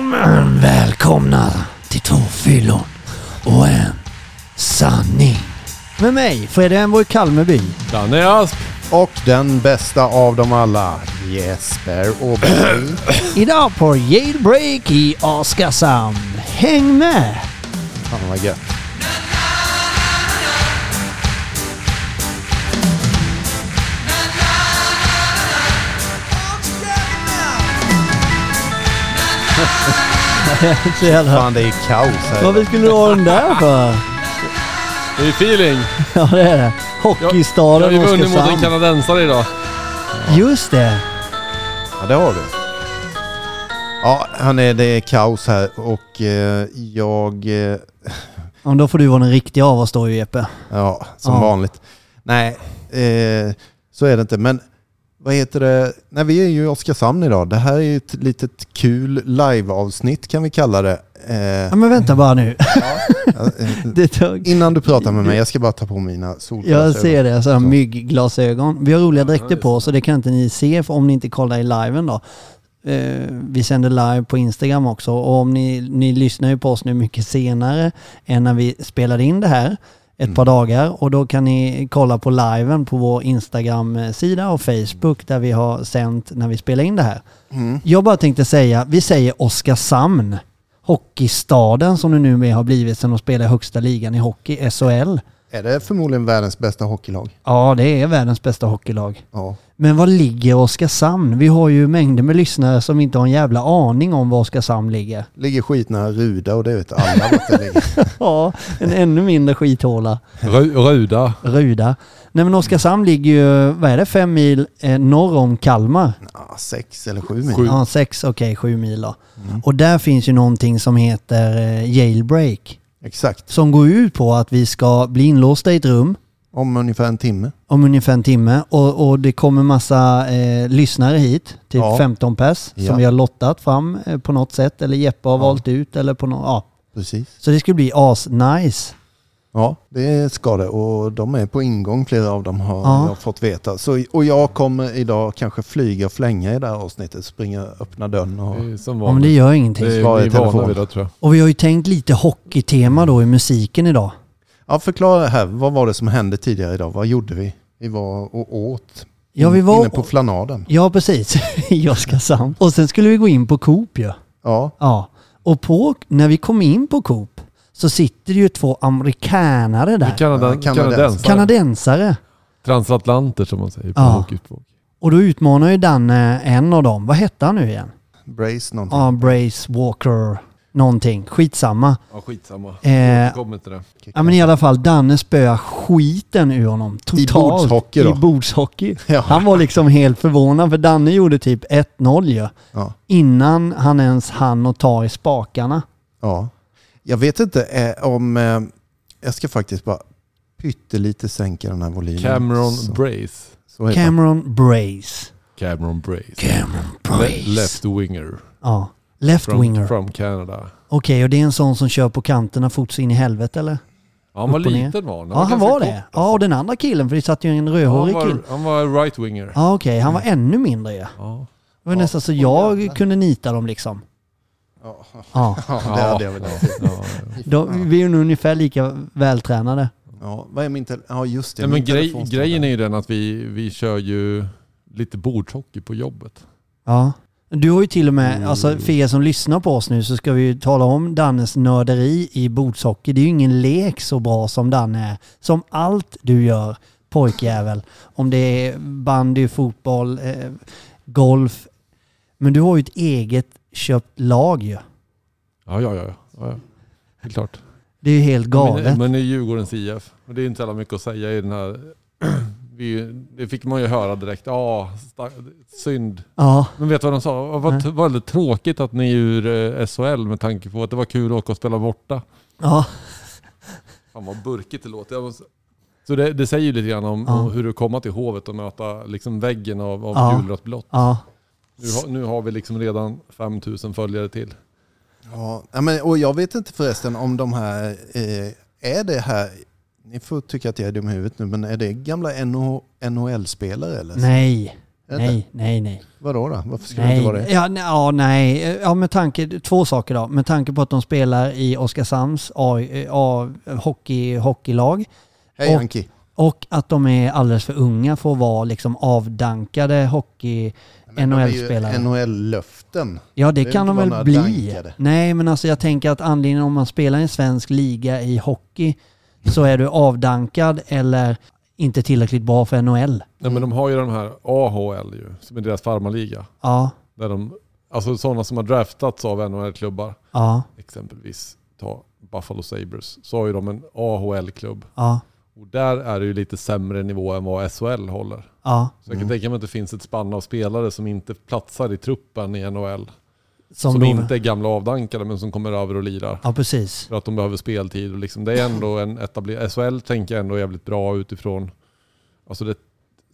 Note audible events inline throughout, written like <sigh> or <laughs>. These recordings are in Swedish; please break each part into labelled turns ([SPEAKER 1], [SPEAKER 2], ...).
[SPEAKER 1] Ja, men välkomna till två fyllon och en sanning. Med mig, Fredrik Enborg Kalmeby.
[SPEAKER 2] Danne Asp.
[SPEAKER 3] Och den bästa av dem alla, Jesper Åberg. <clears throat>
[SPEAKER 1] Idag på Jailbreak i Oskarshamn. Häng med!
[SPEAKER 3] Fan vad gött. <laughs>
[SPEAKER 1] Så jävla...
[SPEAKER 3] Fan det är kaos här.
[SPEAKER 1] Varför skulle du ha den där för?
[SPEAKER 2] Det är feeling. <laughs>
[SPEAKER 1] Ja, det är det. Hockeystaden
[SPEAKER 2] har ju vunnit mot en
[SPEAKER 1] Oskarshamn.
[SPEAKER 2] kanadensare idag.
[SPEAKER 1] Just det.
[SPEAKER 3] Ja det har du. Ja hörni, det är kaos här och eh, jag, eh,
[SPEAKER 1] Ja, då får du vara den riktiga av oss då Jeppe.
[SPEAKER 3] ja som
[SPEAKER 1] Ja.
[SPEAKER 3] vanligt. Nej, eh, så är det inte. Men vad heter det? Nej, vi är ju i Oskarshamn idag. Det här är ju ett litet kul live-avsnitt kan vi kalla det.
[SPEAKER 1] Ja,
[SPEAKER 3] Eh,
[SPEAKER 1] men vänta bara nu. <laughs>
[SPEAKER 3] eh,
[SPEAKER 1] Det tog...
[SPEAKER 3] innan du pratar med mig, jag ska bara ta på mina solglasögon.
[SPEAKER 1] Jag ser det, sådana
[SPEAKER 3] Så.
[SPEAKER 1] myggglasögon. Vi har roliga dräkter på så det kan inte ni se för om ni inte kollar i liven då. Eh, vi sänder live på Instagram också och om ni, ni lyssnar ju på oss nu mycket senare än när vi spelade in det här ett
[SPEAKER 3] Mm.
[SPEAKER 1] par dagar och då kan ni kolla på liven på vår Instagram-sida och Facebook där vi har sänt när vi spelar in det här.
[SPEAKER 3] Mm.
[SPEAKER 1] Jag bara tänkte säga, vi säger Oskarshamn, hockeystaden som det numera har blivit sedan de spelar högsta ligan i hockey, SHL.
[SPEAKER 3] Är det förmodligen världens bästa hockeylag?
[SPEAKER 1] Ja, det är världens bästa hockeylag.
[SPEAKER 3] Ja.
[SPEAKER 1] Men var ligger Oskarshamn? Vi har ju mängder med lyssnare som inte har en jävla aning om var Oskarshamn ligger.
[SPEAKER 3] Ligger skitnära Ruda och det vet alla vart det ligger. <laughs>
[SPEAKER 1] Ja, en ännu mindre skithåla.
[SPEAKER 2] Ru- Ruda.
[SPEAKER 1] Ruda. Nej men Oskarshamn ligger ju, vad är det, fem mil eh, norr om Kalmar?
[SPEAKER 3] Ja, sex eller sju mil.
[SPEAKER 2] Sju.
[SPEAKER 1] Ja, sex, okej, sju mil då.
[SPEAKER 3] Mm.
[SPEAKER 1] Och där finns ju någonting som heter eh, jailbreak.
[SPEAKER 3] Exakt.
[SPEAKER 1] Som går ut på att vi ska bli inlåsta i ett rum
[SPEAKER 3] Om ungefär en timme.
[SPEAKER 1] om ungefär en timme och, och det kommer massa eh, lyssnare hit, typ
[SPEAKER 3] Ja.
[SPEAKER 1] 15 pers
[SPEAKER 3] Ja.
[SPEAKER 1] som vi har lottat fram eh, på något sätt eller Jeppe har
[SPEAKER 3] Ja.
[SPEAKER 1] valt ut eller på något, ja.
[SPEAKER 3] Precis.
[SPEAKER 1] Så det skulle bli as-nice.
[SPEAKER 3] Ja, det ska det. Och de är på ingång, flera av dem har
[SPEAKER 1] Ja.
[SPEAKER 3] jag fått veta. Så, och jag kommer idag kanske flyga och flänga i det här avsnittet. Springa, öppna dörren och...
[SPEAKER 2] Det som
[SPEAKER 1] Ja men det gör ingenting.
[SPEAKER 2] Det är vi är vana vid det tror jag.
[SPEAKER 1] Och vi har ju tänkt lite hockeytema då i musiken idag.
[SPEAKER 3] Ja, förklara här. Vad var det som hände tidigare idag? Vad gjorde vi? Vi var och åt.
[SPEAKER 1] Ja vi var...
[SPEAKER 3] Inne på flanaden.
[SPEAKER 1] Ja precis, <laughs> i Oskarshamn. Och sen skulle vi gå in på Coop ju.
[SPEAKER 3] Ja.
[SPEAKER 1] Ja. Och på, när vi kom in på Coop så sitter det ju två amerikanare där.
[SPEAKER 2] Kanaden, kanadensare.
[SPEAKER 1] Kanadensare.
[SPEAKER 2] Transatlanter som man säger på
[SPEAKER 1] Ja.
[SPEAKER 2] hockeyspråk.
[SPEAKER 1] Och då utmanar ju Danne en av dem. Vad hette han nu igen?
[SPEAKER 3] Brace någonting.
[SPEAKER 1] Ja, Brace Walker någonting. Skitsamma.
[SPEAKER 2] Ja skitsamma.
[SPEAKER 1] Eh,
[SPEAKER 2] Kommer till det.
[SPEAKER 1] ja men i alla fall, Danne spöar skiten ur honom. Totalt.
[SPEAKER 3] bordshockey då?
[SPEAKER 1] I bordshockey.
[SPEAKER 3] Ja.
[SPEAKER 1] Han var liksom helt förvånad för Danne gjorde typ 1-0 ju.
[SPEAKER 3] Ja.
[SPEAKER 1] Innan han ens hann att ta i spakarna.
[SPEAKER 3] Ja. Jag vet inte eh, om... Eh, jag ska faktiskt bara pyttelite sänka den här volymen.
[SPEAKER 2] Cameron
[SPEAKER 3] Så,
[SPEAKER 2] Brace.
[SPEAKER 3] så.
[SPEAKER 1] Cameron Brace.
[SPEAKER 2] Cameron Brace.
[SPEAKER 1] Cameron
[SPEAKER 2] Le-
[SPEAKER 1] Brace.
[SPEAKER 2] left winger.
[SPEAKER 1] Ja. Left
[SPEAKER 2] From,
[SPEAKER 1] winger.
[SPEAKER 2] from Canada.
[SPEAKER 1] Okej, och det är en sån som kör på kanterna fort in i helvete eller?
[SPEAKER 2] Ja, han var liten var han.
[SPEAKER 1] Ja, han var
[SPEAKER 2] kort,
[SPEAKER 1] det.
[SPEAKER 2] alltså.
[SPEAKER 1] Ja, och den andra killen, för det satt ju en rödhårig
[SPEAKER 2] han,
[SPEAKER 1] kille.
[SPEAKER 2] var, han var right winger.
[SPEAKER 1] Ja, okej. Han var ännu mindre ja.
[SPEAKER 2] Ja.
[SPEAKER 1] Det var
[SPEAKER 3] Ja,
[SPEAKER 1] nästan så jag kunde nita dem liksom.
[SPEAKER 3] Ja,
[SPEAKER 1] Ja. <laughs>
[SPEAKER 3] ja, det hade jag velat
[SPEAKER 2] ja, ja.
[SPEAKER 1] De, vi är ju nog ungefär lika vältränade.
[SPEAKER 3] Ja, vad är min Ja, just det.
[SPEAKER 2] Nej, men grej, grejen är ju den att vi, vi kör ju lite bordshockey på jobbet.
[SPEAKER 1] Ja. Du har ju till och med,
[SPEAKER 3] Mm.
[SPEAKER 1] alltså för er som lyssnar på oss nu så ska vi ju tala om Dannes nörderi i bordshockey. Det är ju ingen lek så bra som Danne är. Som allt du gör, pojkjävel. Om det är bandy, fotboll, eh, golf. Men du har ju ett eget köpt lag ju.
[SPEAKER 2] Ja, ja, ja. ja, ja. Det är klart.
[SPEAKER 1] Det är ju helt galet.
[SPEAKER 2] Men, men det är Djurgårdens IF. Och det är inte så jävla mycket att säga i den här... <clears throat> Vi, det fick man ju höra direkt. Ja, synd.
[SPEAKER 1] Ja,
[SPEAKER 2] Men vet du vad de sa? Det var
[SPEAKER 1] Nej.
[SPEAKER 2] t- väldigt tråkigt att ni är ur eh, SHL med tanke på att det var kul att åka och spela borta.
[SPEAKER 1] ja, <laughs>
[SPEAKER 2] Fan vad burkigt det låter. Så det, det säger ju lite grann om,
[SPEAKER 1] Ja.
[SPEAKER 2] om hur det kommer till Hovet och möta liksom väggen av, av
[SPEAKER 1] Ja.
[SPEAKER 2] gulrött blått.
[SPEAKER 1] ja.
[SPEAKER 2] Nu, har- nu har vi liksom redan 5000 följare till.
[SPEAKER 3] Ja, men, och jag vet inte förresten om de här... Eh, är det här... Ni får tycka att jag är dum i huvudet nu, men är det gamla NH NHL-spelare eller?
[SPEAKER 1] Nej. Nej, nej, nej.
[SPEAKER 3] Vadå då? Varför skulle det inte vara
[SPEAKER 1] Nej,
[SPEAKER 3] det?
[SPEAKER 1] ja, nej, ja, nej. Ja, med tanke, två saker då. Med tanke på att de spelar i Oskarshamns A, A, hockey, hockeylag
[SPEAKER 3] Hej
[SPEAKER 1] och-
[SPEAKER 3] Anki.
[SPEAKER 1] och att de är alldeles för unga för att vara liksom avdankade hockey... NHL-spelare.
[SPEAKER 3] NHL-löften.
[SPEAKER 1] Ja, det
[SPEAKER 3] Det
[SPEAKER 1] kan de väl bli.
[SPEAKER 3] dankade.
[SPEAKER 1] Nej, men alltså jag tänker att anledningen om man spelar i en svensk liga i hockey så är du avdankad eller inte tillräckligt bra för NHL.
[SPEAKER 2] Nej, men de har ju de här AHL ju, som är deras farmarliga.
[SPEAKER 1] Ja,
[SPEAKER 2] Där de, alltså sådana som har draftats av NHL-klubbar,
[SPEAKER 1] ja,
[SPEAKER 2] exempelvis ta Buffalo Sabres, så har ju de en AHL-klubb.
[SPEAKER 1] ja,
[SPEAKER 2] Och där är det ju lite sämre nivå än vad SHL håller.
[SPEAKER 1] Ja.
[SPEAKER 2] Så jag kan tänka mig att det finns ett spann av spelare som inte platsar i truppen i NHL.
[SPEAKER 1] Som,
[SPEAKER 2] Som, inte är gamla avdankade men som kommer över och lirar.
[SPEAKER 1] Ja, precis.
[SPEAKER 2] För att de behöver speltid. Och liksom, det är ändå en etablerad... SHL tänker jag ändå är jävligt bra utifrån... Alltså det,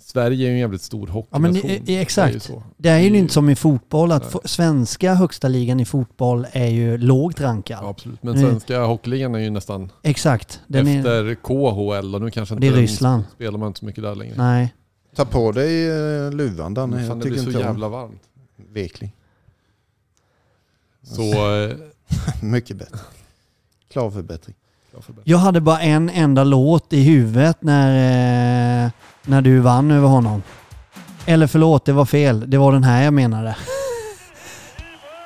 [SPEAKER 2] Sverige är ju en jävligt stor
[SPEAKER 1] Ja, men
[SPEAKER 2] hockeynation. är ju
[SPEAKER 1] exakt. Det är ju
[SPEAKER 2] Det
[SPEAKER 1] inte som i fotboll att
[SPEAKER 2] Nej.
[SPEAKER 1] svenska högsta ligan i fotboll är ju lågt rankad.
[SPEAKER 2] Ja, absolut. Men
[SPEAKER 1] Mm.
[SPEAKER 2] svenska hockeyligan är ju nästan
[SPEAKER 1] Exakt. Den är,
[SPEAKER 2] efter KHL och nu kanske
[SPEAKER 1] det är
[SPEAKER 2] inte
[SPEAKER 1] Ryssland.
[SPEAKER 2] spelar man inte så mycket där längre.
[SPEAKER 1] Nej.
[SPEAKER 3] Ta på dig eh, luvan Danne.
[SPEAKER 2] Fan,
[SPEAKER 3] Jag
[SPEAKER 2] det
[SPEAKER 3] tycker
[SPEAKER 2] blir så
[SPEAKER 3] inte om
[SPEAKER 2] jävla varmt.
[SPEAKER 3] vekling.
[SPEAKER 2] Så... <laughs> Eh,
[SPEAKER 3] Mycket bättre. Klar förbättring.
[SPEAKER 2] klar för bättre.
[SPEAKER 1] Jag hade bara en enda låt i huvudet när, eh, när du vann över honom. Eller förlåt, det var fel. Det var den här jag menade. <laughs>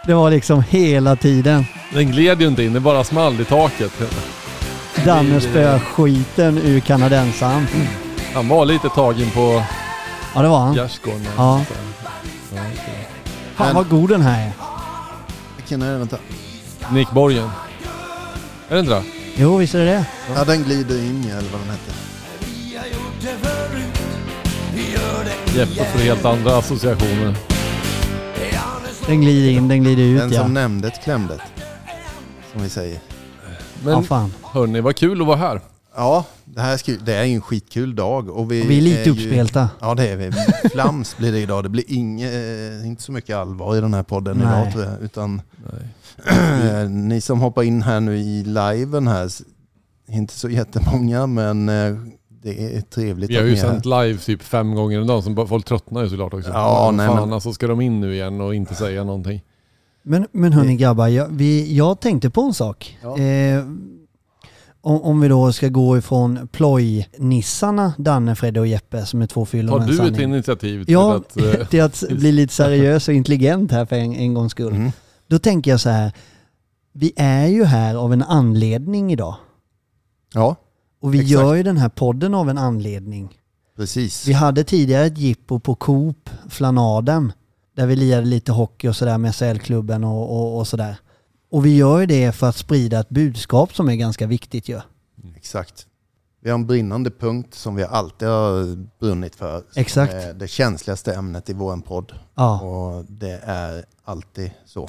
[SPEAKER 1] Det var liksom hela tiden.
[SPEAKER 2] Den gled ju inte in, det bara small i taket.
[SPEAKER 1] Danne spöar skiten ur kanadensaren.
[SPEAKER 2] Han var lite tagen på
[SPEAKER 1] Ja, det var han.
[SPEAKER 2] gärdsgården.
[SPEAKER 1] Ja.
[SPEAKER 2] Ja, okej.
[SPEAKER 1] Fan vad god den här är.
[SPEAKER 3] Vilken är det? Vänta.
[SPEAKER 2] Nick Borgen. Är det inte det?
[SPEAKER 1] Jo, visst är det det.
[SPEAKER 3] Ja, den glider in i, eller vad den hette.
[SPEAKER 2] Jeppe får helt andra associationer.
[SPEAKER 1] Den glider in, den glider
[SPEAKER 3] Den
[SPEAKER 1] ut ja.
[SPEAKER 3] som nämndet klämdet. Som vi säger.
[SPEAKER 2] Men
[SPEAKER 1] Ja, fan.
[SPEAKER 2] hörni, vad kul att vara här.
[SPEAKER 3] Ja, det här ska, det är ju en skitkul dag. Och vi,
[SPEAKER 1] Och vi är lite
[SPEAKER 3] ju-
[SPEAKER 1] uppspelta.
[SPEAKER 3] Ja det är vi. Flams blir det idag. Det blir inge, eh, inte så mycket allvar i den här podden
[SPEAKER 1] Nej.
[SPEAKER 3] idag tror jag. Utan <clears throat> eh, ni som hoppar in här nu i liven här, inte så jättemånga men eh, det är trevligt
[SPEAKER 2] Vi har ju
[SPEAKER 3] är
[SPEAKER 2] sänt live typ fem gånger om dagen, så folk tröttnar ju såklart också.
[SPEAKER 3] Ja,
[SPEAKER 2] Men
[SPEAKER 3] nej,
[SPEAKER 2] fan,
[SPEAKER 3] men-
[SPEAKER 2] alltså ska de in nu igen och inte säga någonting?
[SPEAKER 1] Men, men hörni grabbar, jag, vi, jag tänkte på en sak.
[SPEAKER 3] Ja.
[SPEAKER 1] Eh, om, om vi då ska gå ifrån plojnissarna, Danne, Fredde och Jeppe som är två fyllon
[SPEAKER 2] Tar
[SPEAKER 1] en
[SPEAKER 2] du ett initiativ till
[SPEAKER 1] Ja,
[SPEAKER 2] att... <laughs> eh,
[SPEAKER 1] till att bli <laughs> lite seriös och intelligent här för en, en gångs skull.
[SPEAKER 3] Mm.
[SPEAKER 1] Då tänker jag så här, vi är ju här av en anledning idag.
[SPEAKER 3] Ja,
[SPEAKER 1] Och vi
[SPEAKER 3] Exakt.
[SPEAKER 1] gör ju den här podden av en anledning.
[SPEAKER 3] precis.
[SPEAKER 1] Vi hade tidigare ett jippo på Coop, Flanaden, där vi lirade lite hockey och sådär med SL-klubben och, och, och sådär. Och vi gör ju det för att sprida ett budskap som är ganska viktigt ju.
[SPEAKER 3] Exakt. Vi har en brinnande punkt som vi alltid har brunnit för.
[SPEAKER 1] Exakt.
[SPEAKER 3] är Det känsligaste ämnet i vår podd.
[SPEAKER 1] Ja,
[SPEAKER 3] Och det är alltid så.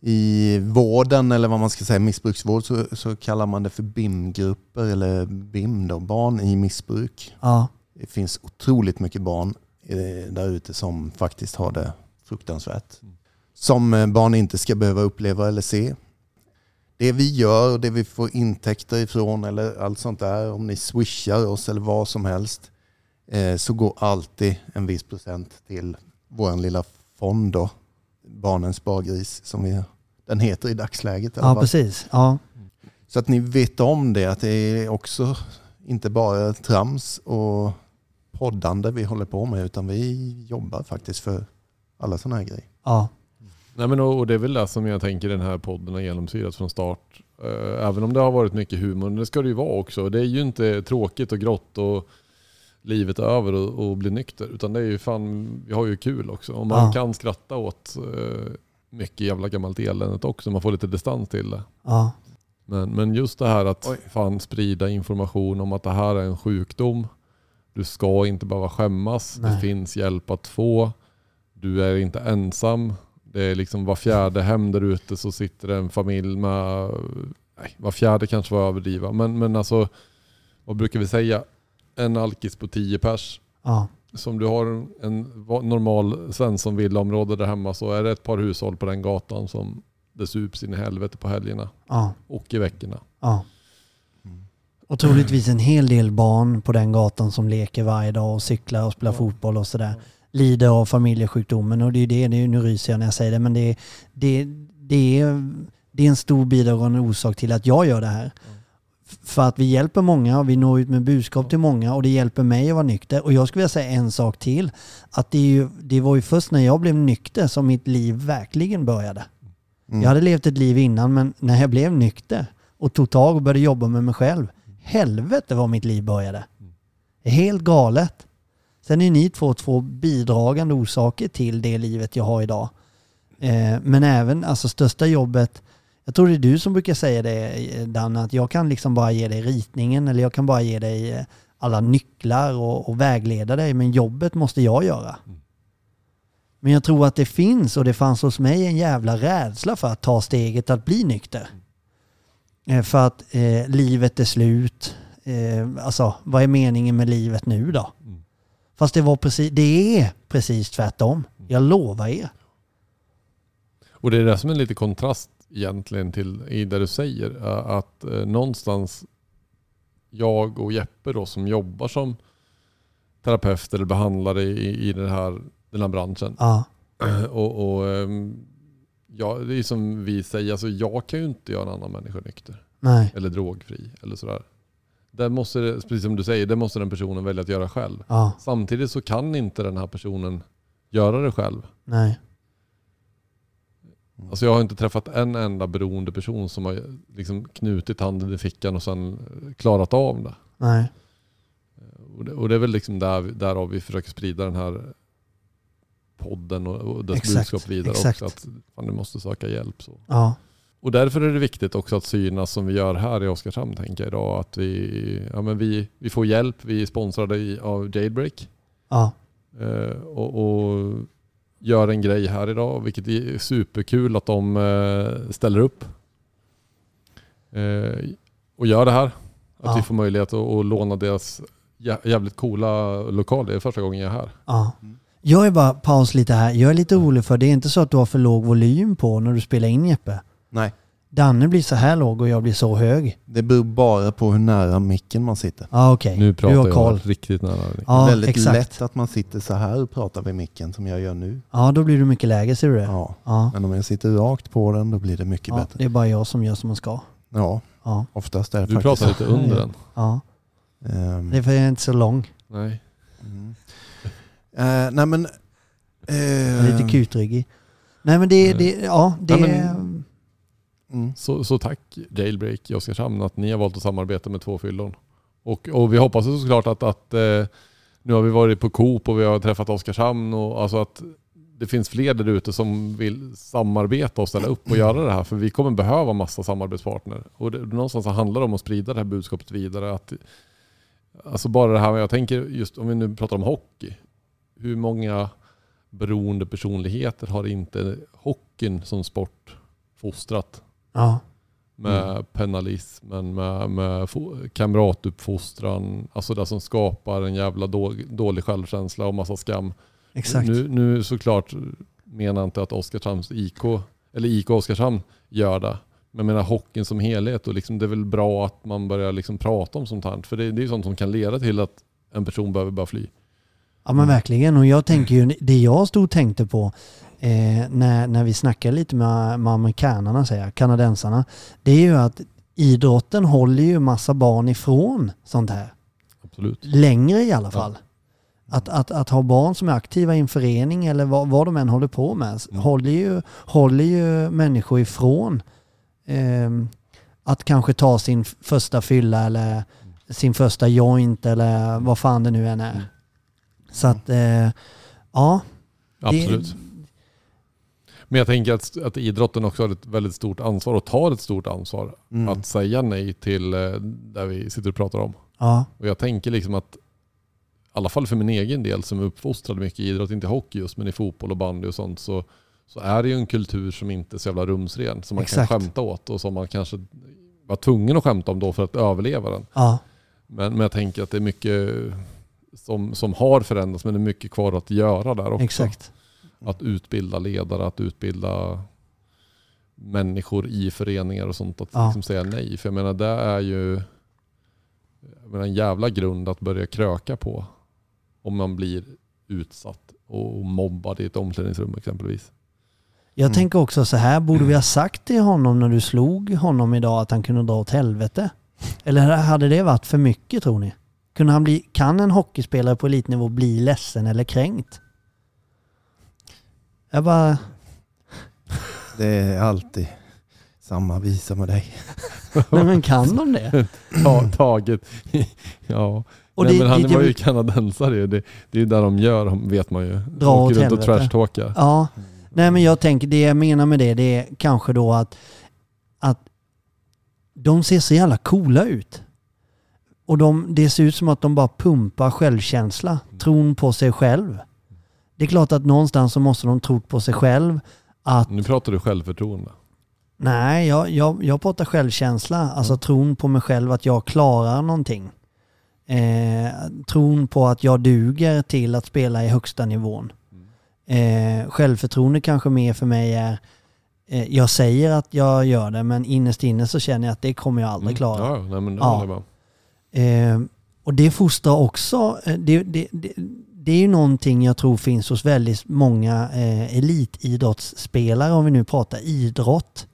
[SPEAKER 3] I vården, eller vad man ska säga, missbruksvård, så, så kallar man det för BIM-grupper, eller BIM då, barn i missbruk.
[SPEAKER 1] ja,
[SPEAKER 3] Det finns otroligt mycket barn eh, där ute som faktiskt har det fruktansvärt. Som eh, barn inte ska behöva uppleva eller se. Det vi gör och det vi får intäkter ifrån eller allt sånt där, om ni swishar oss eller vad som helst, eh, så går alltid en viss procent till vår lilla fond då, Barnens spargris, som vi, den heter i dagsläget.
[SPEAKER 1] ja precis. Ja,
[SPEAKER 3] Så att ni vet om det, att det är också inte bara trams och poddande vi håller på med, utan vi jobbar faktiskt för alla sådana här grejer.
[SPEAKER 1] ja,
[SPEAKER 2] Nej men och och det är väl det som jag tänker den här podden har genomsyrat från start. Eh, Även om det har varit mycket humor, det ska det ju vara också. Det är ju inte tråkigt och grått och livet är över och, och bli nykter. Utan det är ju fan, vi har ju kul också. Och man
[SPEAKER 1] Ja.
[SPEAKER 2] kan skratta åt eh, mycket jävla gammalt eländet också. Man får lite distans till det.
[SPEAKER 1] ja,
[SPEAKER 2] Men, men just det här att
[SPEAKER 3] Oj.
[SPEAKER 2] fan sprida information om att det här är en sjukdom. Du ska inte behöva skämmas. Det
[SPEAKER 1] Nej.
[SPEAKER 2] finns hjälp att få. Du är inte ensam. Det är liksom var fjärde hem där ute så sitter det en familj med, nej, var fjärde kanske var överdriva. Men, men alltså, vad brukar vi säga? En alkis på tio pers.
[SPEAKER 1] ja,
[SPEAKER 2] Som du har en normal Svensson-villaområde där hemma så är det ett par hushåll på den gatan som det sups in i helvete på helgerna
[SPEAKER 1] ja,
[SPEAKER 2] och i veckorna.
[SPEAKER 1] ja. Och troligtvis en hel del barn på den gatan som leker varje dag och cyklar och spelar fotboll och sådär. Lider av familjesjukdomen och det är det, det är, nu ryser jag när jag säger det, men det, det, det, är, det är en stor bidragande orsak till att jag gör det här. För att vi hjälper många och vi når ut med budskap till många och det hjälper mig att vara nykter. Och jag skulle vilja säga en sak till. Att det, ju, det var ju först när jag blev nykter som mitt liv verkligen började.
[SPEAKER 3] Mm.
[SPEAKER 1] Jag hade levt ett liv innan men när jag blev nykter och tog tag och började jobba med mig själv. Helvete vad mitt liv började. Är helt galet. Sen är ni två två bidragande orsaker till det livet jag har idag. Eh, men även, alltså största jobbet, jag tror det är du som brukar säga det Danne, att jag kan liksom bara ge dig ritningen eller jag kan bara ge dig eh, alla nycklar och, och vägleda dig, men jobbet måste jag göra. Men jag tror att det finns och det fanns hos mig en jävla rädsla för att ta steget att bli nykter. Eh, För att eh, livet är slut. Eh, alltså, vad är meningen med livet nu då? Fast det var precis, det är precis tvärtom. Jag lovar er.
[SPEAKER 2] Och det är det som är lite kontrast egentligen till i det du säger. Att någonstans jag och Jeppe då som jobbar som terapeut eller behandlare i, i den, här, den här branschen.
[SPEAKER 1] Ja, <clears throat>
[SPEAKER 2] Och, och ehm, ja, det är som vi säger, alltså jag kan ju inte göra en annan människa nykter.
[SPEAKER 1] nej,
[SPEAKER 2] Eller drogfri eller sådär. Där måste, precis som du säger, det måste den personen välja att göra själv.
[SPEAKER 1] ja,
[SPEAKER 2] Samtidigt så kan inte den här personen göra det själv.
[SPEAKER 1] nej,
[SPEAKER 2] Alltså jag har inte träffat en enda beroende person som har liksom knutit handen i fickan och sen klarat av det.
[SPEAKER 1] nej,
[SPEAKER 2] Och det, och det är väl liksom där, därav vi försöker sprida den här podden och, och dess
[SPEAKER 1] Exakt,
[SPEAKER 2] budskap vidare
[SPEAKER 1] exakt.
[SPEAKER 2] också. Att fan, du måste söka hjälp. Så.
[SPEAKER 1] ja,
[SPEAKER 2] Och därför är det viktigt också att synas som vi gör här i Oskarshamn tänker jag idag. Att vi, ja, men vi, vi får hjälp, vi är sponsrade i, av Jailbreak.
[SPEAKER 1] ja,
[SPEAKER 2] Eh, och, och gör en grej här idag, vilket är superkul att de eh, ställer upp. Eh, och gör det här. Att
[SPEAKER 1] Ja.
[SPEAKER 2] vi får möjlighet att, att låna deras jä- jävligt coola lokal. Det är första gången jag är här.
[SPEAKER 1] ja. Jag är bara, paus lite här, jag är lite orolig för det är inte så att du har för låg volym på när du spelar in Jeppe.
[SPEAKER 3] Nej,
[SPEAKER 1] Danne blir så här låg och jag blir så hög.
[SPEAKER 3] det beror bara på hur nära micken man sitter.
[SPEAKER 1] Ja ah, okej,
[SPEAKER 2] Nu
[SPEAKER 1] du
[SPEAKER 2] pratar
[SPEAKER 1] har
[SPEAKER 2] jag
[SPEAKER 1] koll.
[SPEAKER 2] riktigt nära.
[SPEAKER 1] Ja,
[SPEAKER 3] Väldigt
[SPEAKER 1] exakt.
[SPEAKER 3] lätt att man sitter så här och pratar vid micken som jag gör nu.
[SPEAKER 1] Ja, då blir du mycket lägre ser du det?
[SPEAKER 3] Ja.
[SPEAKER 1] Ja.
[SPEAKER 3] Men om jag sitter rakt på den då blir det mycket
[SPEAKER 1] ja
[SPEAKER 3] bättre.
[SPEAKER 1] det är bara jag som gör som man ska.
[SPEAKER 3] Ja,
[SPEAKER 1] Ja,
[SPEAKER 3] oftast är det
[SPEAKER 2] Du
[SPEAKER 3] faktiskt
[SPEAKER 2] pratar lite under den.
[SPEAKER 1] ja.
[SPEAKER 3] Ehm,
[SPEAKER 1] det är för jag är inte så lång.
[SPEAKER 2] Nej.
[SPEAKER 3] mm. Eh, nej men...
[SPEAKER 1] Är lite
[SPEAKER 3] eh,
[SPEAKER 1] kutryggig. Nej men det, det ja det...
[SPEAKER 2] Nej,
[SPEAKER 3] mm.
[SPEAKER 2] Så, så tack Jailbreak i Oskarshamn att ni har valt att samarbeta med två fyllon. Och, och vi hoppas såklart att, att eh, nu har vi varit på Coop och vi har träffat Oskarshamn och alltså att det finns fler där ute som vill samarbeta och ställa upp och göra det här. För vi kommer behöva massa samarbetspartner. Och det, någonstans handlar det om att sprida det här budskapet vidare. Att, alltså bara det här, jag tänker just om vi nu pratar om hockey. Hur många beroende personligheter har inte hockeyn som sport fostrat?
[SPEAKER 1] Ja,
[SPEAKER 2] Med penalismen, med, med fo- kamratuppfostran. Alltså det som skapar en jävla då, dålig självkänsla och massa skam.
[SPEAKER 1] exakt.
[SPEAKER 2] Nu, nu såklart menar jag inte att Oskarshamns IK, eller IK Oskarshamn gör det. Men jag menar hockeyn som helhet och liksom det är väl bra att man börjar liksom prata om sånt här. För det, det är ju sånt som kan leda till att en person behöver bara fly.
[SPEAKER 1] Ja men verkligen. Och jag tänker ju, det jag stod och tänkte på eh, när, när vi snackade lite med, med amerikanerna, säger jag, kanadensarna, det är ju att idrotten håller ju massa barn ifrån sånt här.
[SPEAKER 2] Absolut.
[SPEAKER 1] Längre i alla fall. Att, att, att ha barn som är aktiva i en förening eller vad, vad de än håller på med
[SPEAKER 2] Mm.
[SPEAKER 1] håller, ju, håller ju människor ifrån ehm, att kanske ta sin första fylla eller sin första joint eller vad fan det nu än är.
[SPEAKER 2] Mm.
[SPEAKER 1] Så att, eh, ja.
[SPEAKER 2] Absolut. Men jag tänker att, att idrotten också har ett väldigt stort ansvar och tar ett stort ansvar
[SPEAKER 3] Mm.
[SPEAKER 2] att säga nej till eh, det vi sitter och pratar om.
[SPEAKER 1] Ja,
[SPEAKER 2] Och jag tänker liksom att, i alla fall för min egen del som är uppfostrad mycket i idrott, inte i hockey just, men i fotboll och bandy och sånt, så, så är det ju en kultur som inte är så jävla rumsren, som man
[SPEAKER 1] Exakt.
[SPEAKER 2] kan skämta åt och som man kanske var tvungen att skämta om då för att överleva den.
[SPEAKER 1] ja,
[SPEAKER 2] Men, men jag tänker att det är mycket som, som har förändrats, men det är mycket kvar att göra där också.
[SPEAKER 1] exakt.
[SPEAKER 2] Att utbilda ledare, att utbilda människor i föreningar och sånt. Att
[SPEAKER 1] Ja.
[SPEAKER 2] liksom säga nej. För jag menar det är ju menar, en jävla grund att börja kröka på. Om man blir utsatt och mobbad i ett omklädningsrum exempelvis.
[SPEAKER 1] Jag
[SPEAKER 3] Mm.
[SPEAKER 1] tänker också så här, borde vi ha sagt till honom när du slog honom idag att han kunde dra åt helvete? Eller hade det varit för mycket tror ni? Kunde han bli, kan en hockeyspelare på elitnivå bli ledsen eller kränkt? Jag bara,
[SPEAKER 3] Det är alltid samma visa med dig. <laughs>
[SPEAKER 1] nej men kan de det? <laughs>
[SPEAKER 2] Ta, taget. ja.
[SPEAKER 1] Och
[SPEAKER 2] Nej,
[SPEAKER 1] det-
[SPEAKER 2] men han
[SPEAKER 1] det-
[SPEAKER 2] var ju
[SPEAKER 1] det-
[SPEAKER 2] kanadensare. Det, det är ju där de gör, vet man ju.
[SPEAKER 1] Dra
[SPEAKER 2] Åker runt och trashtalkar.
[SPEAKER 1] Ja, nej men jag tänker, det jag menar med det, det är kanske då att, att de ser så jävla coola ut. Och de, det ser ut som att de bara pumpar självkänsla, tron på sig själv. Det är klart att någonstans så måste de tro på sig själv att,
[SPEAKER 2] Nu pratar du självförtroende.
[SPEAKER 1] nej, jag, jag, jag pratar självkänsla, alltså tron på mig själv att jag klarar någonting. Eh, tron på att jag duger till att spela i högsta nivån. Eh, självförtroende kanske mer för mig är, eh, jag säger att jag gör det men innerst inne så känner jag att det kommer jag aldrig klara.
[SPEAKER 2] Mm. Ja, nej, men det
[SPEAKER 1] Ja. Eh, och det fostrar också, eh, det, det, det, det är ju någonting jag tror finns hos väldigt många eh, elitidrottsspelare om vi nu pratar idrott.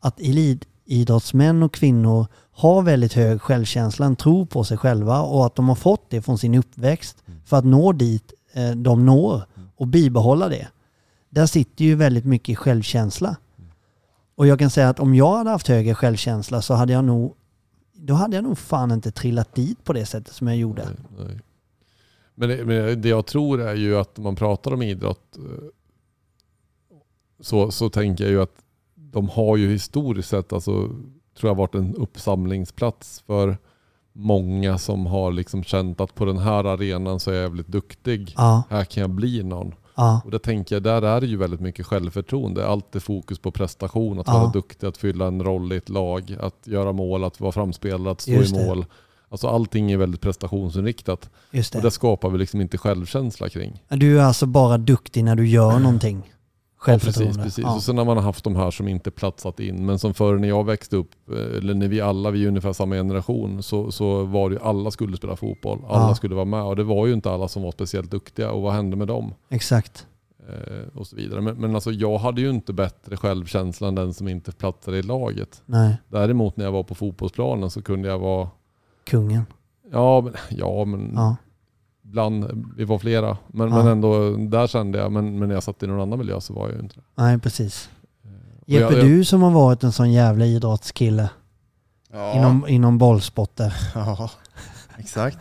[SPEAKER 1] Att elitidrottsmän och kvinnor har väldigt hög självkänsla, en tro på sig själva och att de har fått det från sin uppväxt för att nå dit eh, de når och bibehålla det. Där sitter ju väldigt mycket självkänsla. Och jag kan säga att om jag hade haft högre självkänsla så hade jag nog då hade jag nog fan inte trillat dit på det sättet som jag gjorde.
[SPEAKER 2] Nej, nej. Men, det, men det jag tror är ju att om man pratar om idrott eh, så, så tänker jag ju att de har ju historiskt sett alltså, tror jag varit en uppsamlingsplats för många som har liksom känt att på den här arenan så är jag jävligt duktig.
[SPEAKER 1] Ja,
[SPEAKER 2] Här kan jag bli någon.
[SPEAKER 1] ja,
[SPEAKER 2] Och det tänker jag, där är det ju väldigt mycket självförtroende. Allt är fokus på prestation, att
[SPEAKER 1] Ja.
[SPEAKER 2] vara duktig, att fylla en roll i ett lag, att göra mål, att vara framspelad, att stå
[SPEAKER 1] Just
[SPEAKER 2] i
[SPEAKER 1] det.
[SPEAKER 2] Alltså allting är väldigt prestationsinriktat.
[SPEAKER 1] just
[SPEAKER 2] Och
[SPEAKER 1] det.
[SPEAKER 2] det skapar vi liksom inte självkänsla kring.
[SPEAKER 1] Du är alltså bara duktig när du gör någonting.
[SPEAKER 2] Ja, precis, precis.
[SPEAKER 1] Ja.
[SPEAKER 2] Och sen har man haft de här som inte platsat in. Men som förr när jag växte upp, eh, eller när vi alla, vi är ungefär samma generation, så, så var det ju alla skulle spela fotboll. Alla
[SPEAKER 1] Ja.
[SPEAKER 2] skulle vara med. Och det var ju inte alla som var speciellt duktiga. Och vad hände med dem?
[SPEAKER 1] Exakt.
[SPEAKER 2] Eh, och så vidare. Men, men alltså jag hade ju inte bättre självkänsla än den som inte platsade i laget.
[SPEAKER 1] Nej,
[SPEAKER 2] Däremot när jag var på fotbollsplanen så kunde jag vara,
[SPEAKER 1] kungen.
[SPEAKER 2] ja men, ja, men
[SPEAKER 1] Ja,
[SPEAKER 2] bland, vi var flera. Men,
[SPEAKER 1] Ja.
[SPEAKER 2] men ändå, där kände jag, men, men när jag satt i någon annan miljö så var jag ju inte det.
[SPEAKER 1] nej precis.
[SPEAKER 2] Och
[SPEAKER 1] Jeppe, du som har varit en sån jävla idrottskille
[SPEAKER 3] Ja,
[SPEAKER 1] inom, inom bollsporter. <laughs>
[SPEAKER 3] ja exakt.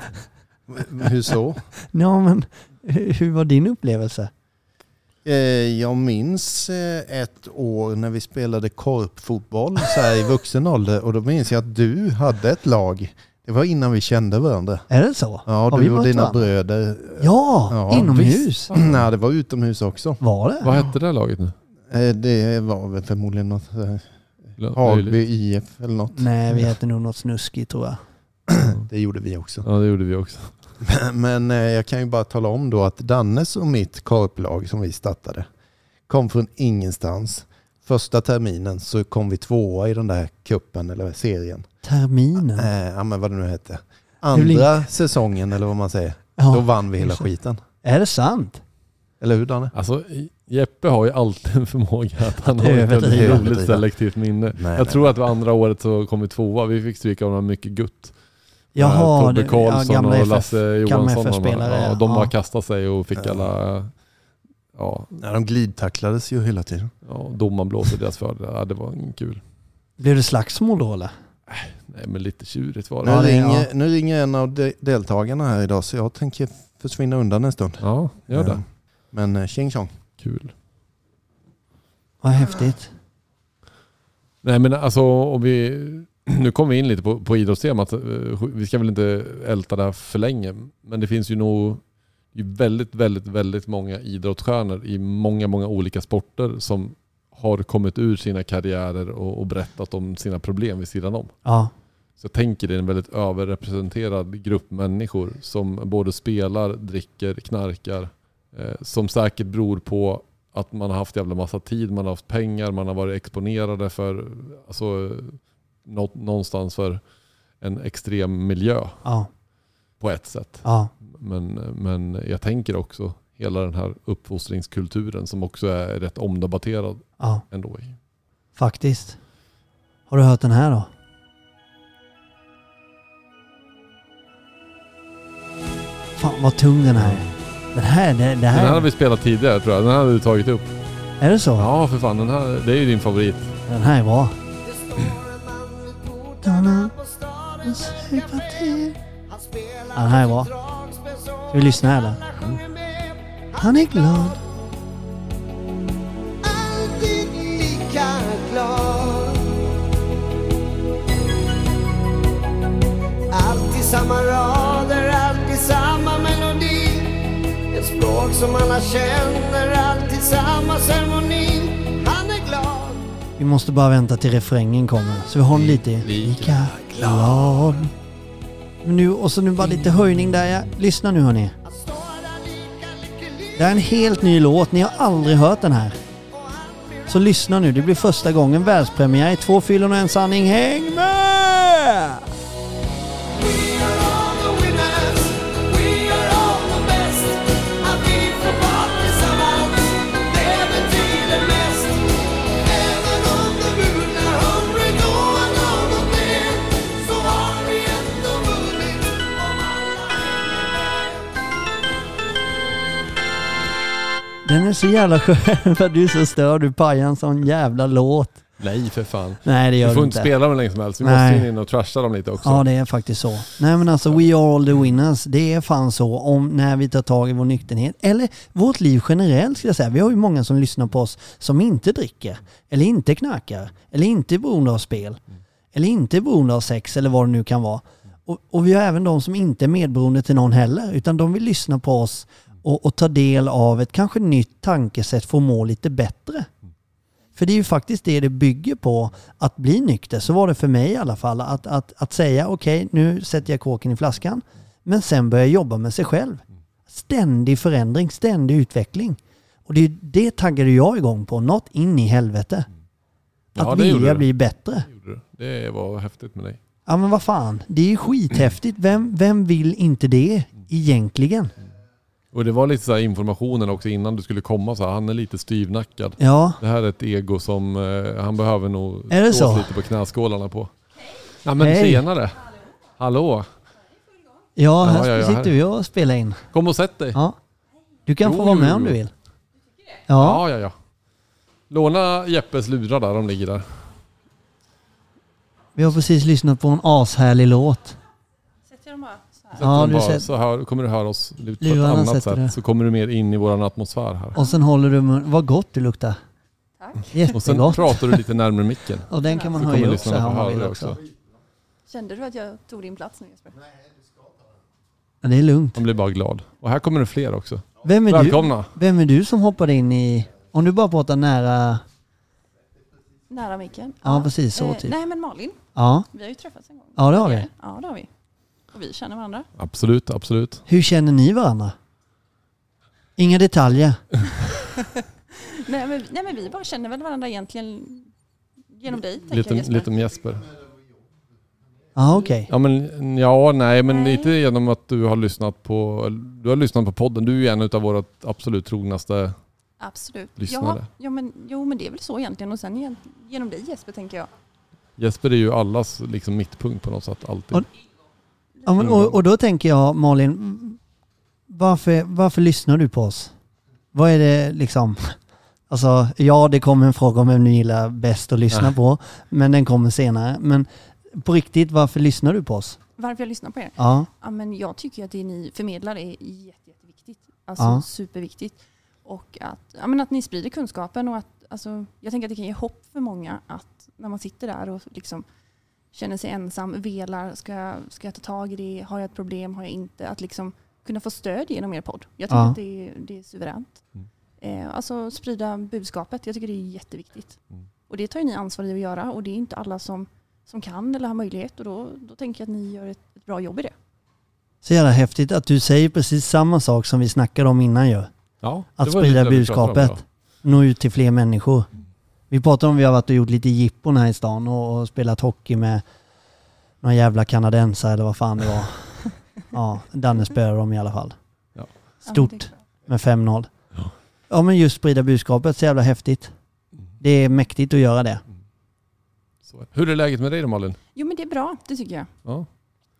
[SPEAKER 3] Hur så? <laughs>
[SPEAKER 1] Ja, men hur hur var din upplevelse?
[SPEAKER 3] Eh, Jag minns eh, ett år när vi spelade korpfotboll så här i vuxen ålder och då minns jag att du hade ett lag. Det var innan vi kände varandra.
[SPEAKER 1] Är det så?
[SPEAKER 3] Ja,
[SPEAKER 1] Har vi
[SPEAKER 3] du och dina
[SPEAKER 1] varandra?
[SPEAKER 3] bröder.
[SPEAKER 1] Ja,
[SPEAKER 3] Ja,
[SPEAKER 1] inomhus.
[SPEAKER 3] Nej, det var utomhus också.
[SPEAKER 1] Var det?
[SPEAKER 2] vad hette det laget nu?
[SPEAKER 3] Eh, Det var väl förmodligen något eh. Hagby IF eller något.
[SPEAKER 1] Nej, vi heter nog något snuskigt tror jag. <clears throat>
[SPEAKER 3] Det gjorde vi också.
[SPEAKER 2] Ja det gjorde vi också. <laughs>
[SPEAKER 3] Men eh, jag kan ju bara tala om då att Dannes och mitt korplag som vi startade kom från ingenstans. Första terminen så kom vi tvåa i den där kuppen eller serien.
[SPEAKER 1] Terminen.
[SPEAKER 3] Eh, ja men vad det nu hette. Andra säsongen eller vad man säger. Då
[SPEAKER 1] Ja.
[SPEAKER 3] vann vi hela skiten.
[SPEAKER 1] Är det sant?
[SPEAKER 3] Eller hur Danne?
[SPEAKER 2] Alltså Jeppe har ju alltid en förmåga att han har ett väldigt roligt selektivt minne.
[SPEAKER 3] Nej,
[SPEAKER 2] jag
[SPEAKER 3] nej,
[SPEAKER 2] tror
[SPEAKER 3] nej.
[SPEAKER 2] att det var andra året så kom vi tvåa. Vi fick stryka av mycket gutt.
[SPEAKER 1] Jaha,
[SPEAKER 2] Tobbe
[SPEAKER 1] det-
[SPEAKER 2] Karlsson
[SPEAKER 1] gamla
[SPEAKER 2] och Lasse Johansson. och Ja, de
[SPEAKER 1] ja.
[SPEAKER 2] bara kastade sig och fick
[SPEAKER 3] Ja.
[SPEAKER 2] alla... Ja,
[SPEAKER 3] Ja, de glidtacklades ju hela tiden.
[SPEAKER 2] ja, domaren blåste deras fördel. Ja, det var kul.
[SPEAKER 1] Blev det slagsmål då eller?
[SPEAKER 2] Nej men lite tjurigt var
[SPEAKER 3] Nu,
[SPEAKER 2] det.
[SPEAKER 1] Det-
[SPEAKER 3] ringer, nu ringer en av de, deltagarna här idag så jag tänker försvinna undan en stund.
[SPEAKER 2] Ja, gör det.
[SPEAKER 3] Eh, Men eh, tjing tjong.
[SPEAKER 2] Kul.
[SPEAKER 1] Vad häftigt.
[SPEAKER 2] Nej men alltså om vi, nu kommer vi in lite på, på idrottstemat. Eh, Vi ska väl inte älta det här för länge. Men det finns ju nog ju väldigt, väldigt, väldigt många idrottsstjärnor i många, många olika sporter som har kommit ur sina karriärer och, och berättat om sina problem vid sidan om.
[SPEAKER 1] Ja,
[SPEAKER 2] Så jag tänker det är en väldigt överrepresenterad grupp människor som både spelar, dricker, knarkar. Eh, som säkert beror på att man har haft jävla massa tid, man har haft pengar, man har varit exponerade för, alltså, nå, någonstans för en extrem miljö
[SPEAKER 1] ja,
[SPEAKER 2] på ett sätt.
[SPEAKER 1] ja.
[SPEAKER 2] Men, men jag tänker också hela den här uppfostringskulturen som också är rätt omdebatterad
[SPEAKER 1] Ja,
[SPEAKER 2] ändå.
[SPEAKER 1] faktiskt. Har du hört den här då? Fan vad tung den här är. Den här, det, det
[SPEAKER 2] Den här har
[SPEAKER 1] här...
[SPEAKER 2] vi spelat tidigare tror jag. Den här har du tagit upp.
[SPEAKER 1] Är det så?
[SPEAKER 2] Ja för fan, den här, det är ju din favorit.
[SPEAKER 1] Den här är bra. Ja, den här är bra. Ska vi lyssna eller? Han är glad.
[SPEAKER 4] alltid lika glad Alltid samma rader, alltid samma melodi Ett språk som alla känner, alltid samma ceremoni Han är glad
[SPEAKER 1] Vi måste bara vänta till refrängen kommer. Så vi har den lite. Lika glad. Nu, och så nu bara lite höjning där. Ja. Lyssna nu hörni.
[SPEAKER 4] Det här
[SPEAKER 1] Det är en helt ny låt. Ni har aldrig hört den här. Så lyssna nu. Det blir första gången världspremiär i Två fyllon och en sanning. Häng med! Den är så jävla skön <laughs> för att du är så störd. Du pajar en sån jävla låt.
[SPEAKER 2] Nej för fan.
[SPEAKER 1] Nej det gör
[SPEAKER 2] Du får
[SPEAKER 1] inte.
[SPEAKER 2] inte spela dem länge som helst. Vi
[SPEAKER 1] Nej.
[SPEAKER 2] måste in och trasha dem lite också.
[SPEAKER 1] Ja det är faktiskt så. Nej men alltså we are all the winners. Det är fan så om när vi tar tag i vår nykterhet. Eller vårt liv generellt ska jag säga. Vi har ju många som lyssnar på oss som inte dricker. Eller inte knarkar. Eller inte är beroende av spel. Eller inte är beroende av sex eller vad det nu kan vara. Och, och vi har även de som inte är medberoende till någon heller. Utan de vill lyssna på oss och, och ta del av ett kanske nytt tankesätt för att må lite bättre. För det är ju faktiskt det det bygger på, att bli nykter. Så var det för mig i alla fall. Att, att, att säga okej, nu sätter jag kåken i flaskan. Men sen börja jobba med sig själv. Ständig förändring, ständig utveckling. Och det, det taggade jag igång på, något in i helvete.
[SPEAKER 2] Ja,
[SPEAKER 1] Att
[SPEAKER 2] det gjorde
[SPEAKER 1] vilja bli bättre.
[SPEAKER 2] Det. Det var häftigt med dig.
[SPEAKER 1] Ja men vad fan, det är ju skithäftigt. Vem, vem vill inte det egentligen?
[SPEAKER 2] Och det var lite så informationen också innan du skulle komma så här. Han är lite styvnackad.
[SPEAKER 1] Ja,
[SPEAKER 2] Det här är ett ego som eh, han behöver nog
[SPEAKER 1] Är så?
[SPEAKER 2] lite på knäskålarna på. Ja men
[SPEAKER 1] Hej.
[SPEAKER 2] tjenare. Hallå.
[SPEAKER 1] ja här
[SPEAKER 2] Ja, ja, här.
[SPEAKER 1] sitter vi och spelar in.
[SPEAKER 2] Kom och sätt dig.
[SPEAKER 1] Ja. Du kan
[SPEAKER 2] Jo,
[SPEAKER 1] få vara med
[SPEAKER 2] jo,
[SPEAKER 1] om
[SPEAKER 2] jo.
[SPEAKER 1] du vill. Ja.
[SPEAKER 2] Ja, ja, ja. Låna Jeppes lurar där, de ligger där.
[SPEAKER 1] Vi har precis lyssnat på en ashärlig låt.
[SPEAKER 5] Sätter jag dem bara så här?
[SPEAKER 2] Sätter
[SPEAKER 1] Ja, du
[SPEAKER 2] bara,
[SPEAKER 1] ser-
[SPEAKER 2] Så här kommer du höra oss på ett annat sätt.
[SPEAKER 1] du.
[SPEAKER 2] Så kommer du mer in i våran atmosfär här.
[SPEAKER 1] Och sen håller du mun. Vad gott du luktar.
[SPEAKER 5] Tack.
[SPEAKER 2] Och sen
[SPEAKER 1] Jättegott.
[SPEAKER 2] pratar du lite närmare micken.
[SPEAKER 1] Och den kan man
[SPEAKER 2] Så kommer
[SPEAKER 1] höja upp så
[SPEAKER 2] lyssnarna
[SPEAKER 1] här
[SPEAKER 2] få
[SPEAKER 1] om man
[SPEAKER 2] höra
[SPEAKER 1] vill
[SPEAKER 2] det
[SPEAKER 1] också.
[SPEAKER 2] också.
[SPEAKER 5] Kände du att jag tog din plats nu Jesper?
[SPEAKER 1] Ja, det är lugnt.
[SPEAKER 2] Man blir bara glad. Och här kommer det fler också.
[SPEAKER 1] Vem är, du,
[SPEAKER 2] Välkomna.
[SPEAKER 1] vem är du som hoppade in i... Om du bara pratar nära...
[SPEAKER 5] Nära micken?
[SPEAKER 1] Ja, precis så
[SPEAKER 5] Eh,
[SPEAKER 1] typ.
[SPEAKER 5] Nej men Malin,
[SPEAKER 1] Ja,
[SPEAKER 5] vi har ju träffats en gång.
[SPEAKER 1] ja det har vi.
[SPEAKER 5] Ja det har vi. Och vi känner varandra.
[SPEAKER 2] Absolut, absolut.
[SPEAKER 1] Hur känner ni varandra? Inga detaljer. <laughs>
[SPEAKER 5] Nej men, nej men vi bara känner väl varandra egentligen genom dig
[SPEAKER 2] Lite,
[SPEAKER 5] jag Jesper.
[SPEAKER 2] lite om Jesper.
[SPEAKER 1] Ja, okej.
[SPEAKER 2] Ja, men, ja, nej, men
[SPEAKER 5] Nej.
[SPEAKER 2] lite genom att du har lyssnat på, du har lyssnat på podden. Du är ju en av våra absolut trognaste.
[SPEAKER 5] Absolut.
[SPEAKER 2] lyssnare.
[SPEAKER 5] Ja, ja men, jo men det är väl så egentligen. Och sen genom dig Jesper tänker jag.
[SPEAKER 2] Jesper är ju allas liksom, mittpunkt på något sätt alltid.
[SPEAKER 1] Och- Ja, men, och, och då tänker jag Malin, varför, varför lyssnar du på oss? Vad är det liksom? <laughs> Alltså, ja det kommer en fråga om vem du gillar bäst att lyssna
[SPEAKER 2] Ja.
[SPEAKER 1] på, men den kommer senare. Men på riktigt, varför lyssnar du på oss?
[SPEAKER 5] Varför jag lyssnar på er?
[SPEAKER 1] Ja,
[SPEAKER 5] Ja, men jag tycker att det ni förmedlar är jätte, jätteviktigt. Alltså
[SPEAKER 1] Ja.
[SPEAKER 5] superviktigt. Och att, ja, men att ni sprider kunskapen och att alltså, jag tänker att det kan ge hopp för många att när man sitter där och liksom känner sig ensam, velar, ska jag, ska jag ta tag i det, har jag ett problem, har jag inte? Att liksom kunna få stöd genom er podd. Jag tycker
[SPEAKER 1] Ja.
[SPEAKER 5] att det är, det är suveränt.
[SPEAKER 2] Mm.
[SPEAKER 5] Eh, alltså sprida budskapet, jag tycker det är jätteviktigt.
[SPEAKER 2] Mm.
[SPEAKER 5] Och det tar ju ni ansvar i att göra och det är inte alla som, som kan eller har möjlighet och då, då tänker jag att ni gör ett, ett bra jobb i det.
[SPEAKER 1] så jävla häftigt att du säger precis samma sak som vi snackade om innan ju.
[SPEAKER 2] Ja,
[SPEAKER 1] Att sprida budskapet. Nå ut till fler människor. Vi pratade om vi har varit och gjort lite jippon här i stan och, och spelat hockey med några jävla kanadensare eller vad fan det var. <laughs> Ja, Danne spöade dem i alla fall.
[SPEAKER 2] Ja.
[SPEAKER 1] Stort.
[SPEAKER 5] det
[SPEAKER 1] med 5-0.
[SPEAKER 2] Ja.
[SPEAKER 1] Ja men just sprida budskapet, så jävla häftigt. Det är mäktigt att göra det.
[SPEAKER 2] Så. Hur är läget med dig då Malin?
[SPEAKER 5] Jo men det är bra, det tycker jag.
[SPEAKER 2] Ja.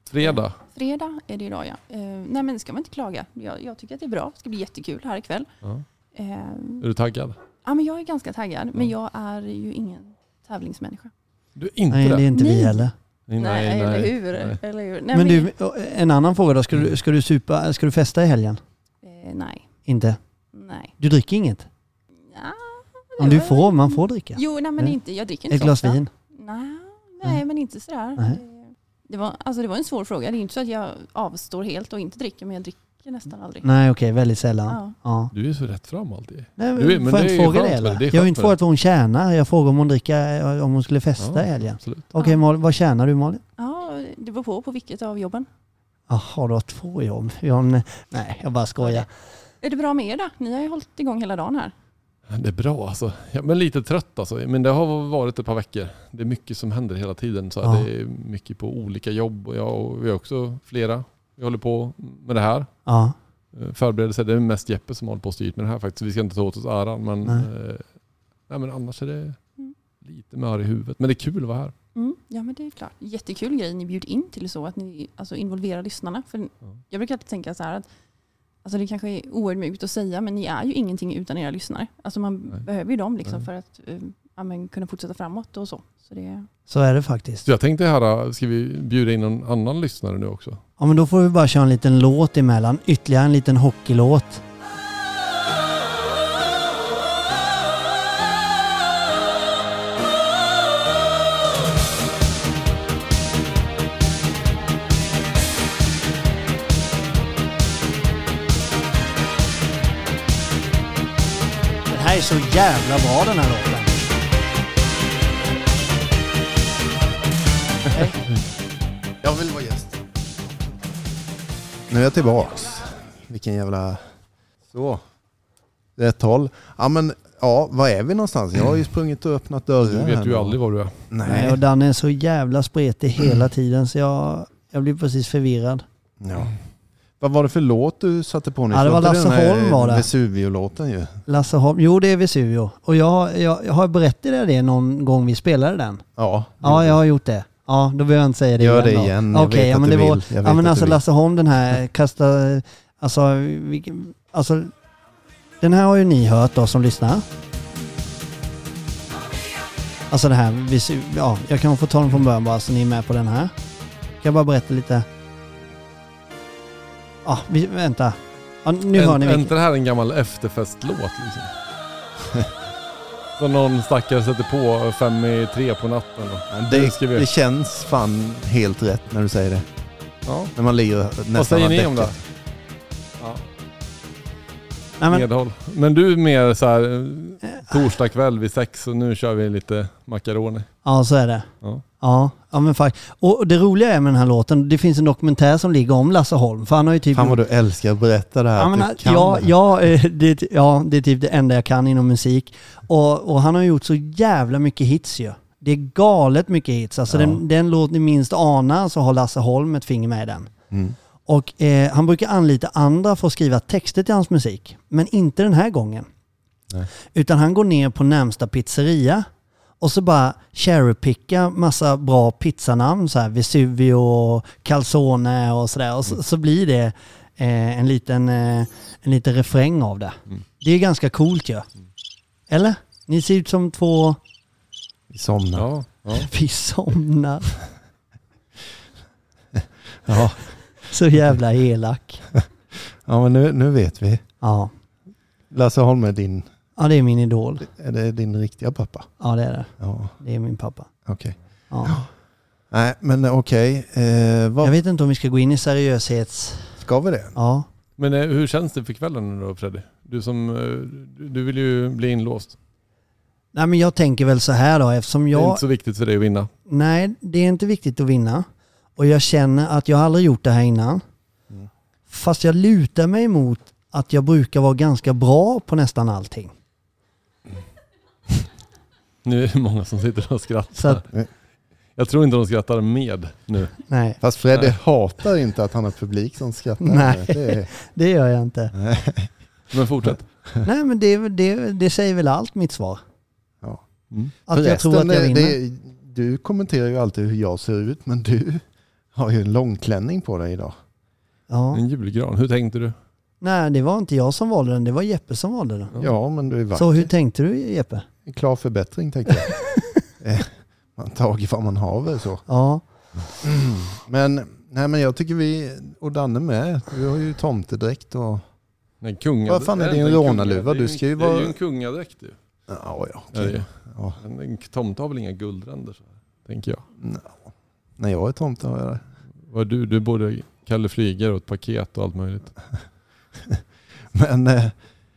[SPEAKER 2] Fredag?
[SPEAKER 5] Fredag är det idag ja. Eh, nej men ska man inte klaga. Jag, jag tycker att det är bra. Det ska bli jättekul här ikväll.
[SPEAKER 2] Ja.
[SPEAKER 5] Eh,
[SPEAKER 2] Är du taggad?
[SPEAKER 5] Ja men jag är ganska taggad. Men
[SPEAKER 2] Ja.
[SPEAKER 5] jag är ju ingen tävlingsmänniska.
[SPEAKER 2] Du är inte
[SPEAKER 1] Nej,
[SPEAKER 2] det?
[SPEAKER 1] det är inte vi
[SPEAKER 5] Nej.
[SPEAKER 1] heller.
[SPEAKER 2] Nej,
[SPEAKER 5] eller hur?
[SPEAKER 2] nej.
[SPEAKER 5] Eller hur? Nej,
[SPEAKER 1] Men du, en annan fråga då. Ska du, ska du supa, ska du festa i helgen?
[SPEAKER 5] Eh, nej.
[SPEAKER 1] Inte?
[SPEAKER 5] Nej.
[SPEAKER 1] Du dricker inget?
[SPEAKER 5] Ja,
[SPEAKER 1] Om du får, man får dricka.
[SPEAKER 5] Jo, nej men
[SPEAKER 1] Nej.
[SPEAKER 5] inte. Jag dricker inte
[SPEAKER 1] Ett
[SPEAKER 5] så
[SPEAKER 1] glas
[SPEAKER 5] ofta.
[SPEAKER 1] vin?
[SPEAKER 5] Nej, nej men inte sådär.
[SPEAKER 1] Nej.
[SPEAKER 5] Det var, alltså det var en svår fråga. Det är inte så att jag avstår helt och inte dricker, men jag dricker nästan aldrig.
[SPEAKER 1] Nej okej, väldigt sällan.
[SPEAKER 5] Ja.
[SPEAKER 1] Ja.
[SPEAKER 2] Du är så rätt fram alltid.
[SPEAKER 1] Nej,
[SPEAKER 2] Du är- men
[SPEAKER 1] får jag inte
[SPEAKER 2] ju
[SPEAKER 1] fråga det eller?
[SPEAKER 2] Det
[SPEAKER 1] Jag har
[SPEAKER 2] skönt
[SPEAKER 1] inte frågat vad hon tjänar. Jag frågar om hon dricker, om hon skulle festa
[SPEAKER 2] Ja.
[SPEAKER 1] i helgen. Okej
[SPEAKER 5] Ja.
[SPEAKER 1] Malin, vad tjänar du Malin?
[SPEAKER 5] ja, det beror på på vilket av jobben.
[SPEAKER 1] Jaha, du har två jobb. Jag, har en- nej, jag bara skojar.
[SPEAKER 5] Är det bra med er då? Ni har ju hållit igång hela dagen här.
[SPEAKER 2] Det är bra alltså. Ja, men lite trött alltså. Men det har varit ett par veckor. Det är mycket som händer hela tiden. Så
[SPEAKER 1] Ja.
[SPEAKER 2] Det är mycket på olika jobb. Och jag och vi har också flera. Vi håller på med det här.
[SPEAKER 1] Ja,
[SPEAKER 2] Eh, Förberedelser. Det är mest Jeppe som håller på och styrt med det här faktiskt. Vi ska inte ta åt oss äran. Men,
[SPEAKER 1] Nej.
[SPEAKER 2] eh, nej, men annars är det
[SPEAKER 5] Mm.
[SPEAKER 2] lite mör i huvudet. Men det är kul att vara här.
[SPEAKER 5] Mm, ja men det är klart. Jättekul grej ni bjuder in till så att ni alltså, involverar lyssnarna. För Jag brukar alltid tänka så här att alltså, det kanske är oödmjukt att säga men ni är ju ingenting utan era lyssnare. Alltså man
[SPEAKER 2] Nej.
[SPEAKER 5] behöver ju dem liksom för att eh, ja, men, kunna fortsätta framåt och så. så det,
[SPEAKER 1] så är det faktiskt.
[SPEAKER 2] Så jag tänkte här, ska vi bjuda in någon annan lyssnare nu också?
[SPEAKER 1] Ja, men då får vi bara köra en liten låt emellan. Ytterligare en liten hockeylåt. Den här är så jävla bra den här låten.
[SPEAKER 3] Jag vill vara gäst. Nu är jag tillbaks. Vilken jävla... Så. Rätt håll. Ja men, ja, var är vi någonstans? Jag har ju sprungit och öppnat dörrar.
[SPEAKER 2] Du vet ju aldrig var du är.
[SPEAKER 1] Nej,
[SPEAKER 3] Nej.
[SPEAKER 1] och den är så jävla spretig hela tiden så jag, jag blir precis förvirrad.
[SPEAKER 3] Ja. Vad var det för låt du satte på nu?
[SPEAKER 1] Ja, det var Lasse Holm var det.
[SPEAKER 3] Vesuvio-låten ju.
[SPEAKER 1] Lasse Holm, jo det är Vesuvio. Och jag, jag, jag har berättat det någon gång vi spelade den.
[SPEAKER 3] Ja.
[SPEAKER 1] Ja, jag har gjort det. Ja, då behöver jag inte säga det
[SPEAKER 3] Gör
[SPEAKER 1] igen
[SPEAKER 3] det
[SPEAKER 1] då.
[SPEAKER 3] igen. Jag
[SPEAKER 1] Okej,
[SPEAKER 3] vet
[SPEAKER 1] ja,
[SPEAKER 3] att
[SPEAKER 1] men
[SPEAKER 3] du
[SPEAKER 1] det var,
[SPEAKER 3] vill. Jag
[SPEAKER 1] ja men alltså. Lasse Holm den här kasta, alltså, vilken, alltså den här har ju ni hört då som lyssnar. Alltså det här, ja jag kan få ta den från början bara så ni är med på den här. Kan jag bara berätta lite? Ja, vi, vänta. Ja, nu hör ni
[SPEAKER 2] Är inte det här en gammal efterfestlåt liksom? <laughs> Som någon stackare sätter på fem i tre på natten. Det
[SPEAKER 3] Det, det känns fan helt rätt när du säger det.
[SPEAKER 2] Ja.
[SPEAKER 3] När man ligger nästan
[SPEAKER 2] Vad säger ni om det? Ja.
[SPEAKER 1] Nej, men,
[SPEAKER 2] Medhåll. Men du är mer så här eh, torsdag kväll vid sex och nu kör vi lite macaroni.
[SPEAKER 1] ja, så är det.
[SPEAKER 2] Ja.
[SPEAKER 1] Ja, ja men faktiskt. Och det roliga är med den här låten, det finns en dokumentär som ligger om Lasse Holm. För han har ju typ...
[SPEAKER 3] Fan vad du älskar att berätta det här.
[SPEAKER 1] Ja, men,
[SPEAKER 3] du kan
[SPEAKER 1] ja,
[SPEAKER 3] det
[SPEAKER 1] ja, eh, det, ja, det är typ det enda jag kan inom musik. Och, och han har gjort så jävla mycket hits ju. Det är galet mycket hits. Alltså
[SPEAKER 3] Ja.
[SPEAKER 1] den, den låt ni minst anar så har Lasse Holm ett finger med i den.
[SPEAKER 3] Mm.
[SPEAKER 1] Och eh, han brukar anlita andra för att skriva texter till hans musik. Men inte den här gången.
[SPEAKER 3] Nej.
[SPEAKER 1] Utan han går ner på närmsta pizzeria och så bara cherrypicka massa bra pizzanamn så här Vesuvio och Calzone och sådär. Och så, så blir det eh, en, liten, eh, en liten refräng av det.
[SPEAKER 2] Mm.
[SPEAKER 1] Det är ganska coolt ju. Eller? Ni ser ut som två...
[SPEAKER 3] Vi somnar.
[SPEAKER 2] Ja, ja. <laughs>
[SPEAKER 1] Vi somnar. <laughs>
[SPEAKER 3] Ja,
[SPEAKER 1] Så jävla elak. <laughs>
[SPEAKER 3] ja men nu, nu vet vi.
[SPEAKER 1] Ja.
[SPEAKER 3] Lasse Holm är din,
[SPEAKER 1] ja, det är min idol.
[SPEAKER 3] är det din riktiga pappa?
[SPEAKER 1] Ja, det är det.
[SPEAKER 3] Ja,
[SPEAKER 1] Det är min pappa.
[SPEAKER 3] okej.
[SPEAKER 1] Ja.
[SPEAKER 3] Nej, men okej. Eh, vad,
[SPEAKER 1] Jag vet inte om vi ska gå in i seriöshets...
[SPEAKER 3] Ska vi det?
[SPEAKER 1] Ja.
[SPEAKER 2] Men eh, hur känns det för kvällen nu då Freddy? Du som, eh, du- du vill ju bli inlåst.
[SPEAKER 1] Nej men jag tänker väl så här då eftersom
[SPEAKER 2] Det är
[SPEAKER 1] jag...
[SPEAKER 2] inte så viktigt för dig att vinna.
[SPEAKER 1] Nej, det är inte viktigt att vinna. Och jag känner att jag aldrig gjort det här innan.
[SPEAKER 3] Mm.
[SPEAKER 1] Fast jag lutar mig emot att jag brukar vara ganska bra på nästan allting.
[SPEAKER 2] Nu är det många som sitter och skrattar.
[SPEAKER 1] Så att,
[SPEAKER 2] Jag tror inte de skrattar med nu.
[SPEAKER 1] nej,
[SPEAKER 3] Fast Freddy
[SPEAKER 2] Nej.
[SPEAKER 3] hatar inte att han har publik som skrattar.
[SPEAKER 1] Nej.
[SPEAKER 3] Det är, <laughs>
[SPEAKER 1] det gör jag inte.
[SPEAKER 3] nej.
[SPEAKER 2] Men fortsätt.
[SPEAKER 1] Nej men det, det, det säger väl allt mitt svar.
[SPEAKER 3] Ja.
[SPEAKER 2] Mm.
[SPEAKER 1] Att jag tror att jag
[SPEAKER 3] det-
[SPEAKER 1] vinner.
[SPEAKER 3] det- du kommenterar ju alltid hur jag ser ut, men du har ju en långklänning på dig idag.
[SPEAKER 1] Ja.
[SPEAKER 2] En julgran. Hur tänkte du?
[SPEAKER 1] Nej det var inte jag som valde den, det var Jeppe som valde den.
[SPEAKER 3] Ja, men du är vacker.
[SPEAKER 1] Så hur tänkte du Jeppe?
[SPEAKER 3] En klar förbättring tänkte jag. <laughs> Eh, man tar tag i vad man har väl så.
[SPEAKER 1] Ja,
[SPEAKER 3] Men, nej, men jag tycker vi, och Danne med, du har ju tomtedräkt och...
[SPEAKER 2] Nej, kunga,
[SPEAKER 3] Vad fan är det, en rånarluva?
[SPEAKER 2] det är
[SPEAKER 3] Du ska ju
[SPEAKER 2] Det är
[SPEAKER 3] vara-
[SPEAKER 2] ju en kungadräkt ju.
[SPEAKER 3] Ja, ja,
[SPEAKER 2] ju.
[SPEAKER 3] Ja.
[SPEAKER 2] En, tomte har väl inga guldränder så här, tänker jag.
[SPEAKER 3] Nå. När jag är tomte har jag det.
[SPEAKER 2] Vad du, du både Kalle Flygare och ett paket och allt möjligt. <laughs>
[SPEAKER 3] Men eh,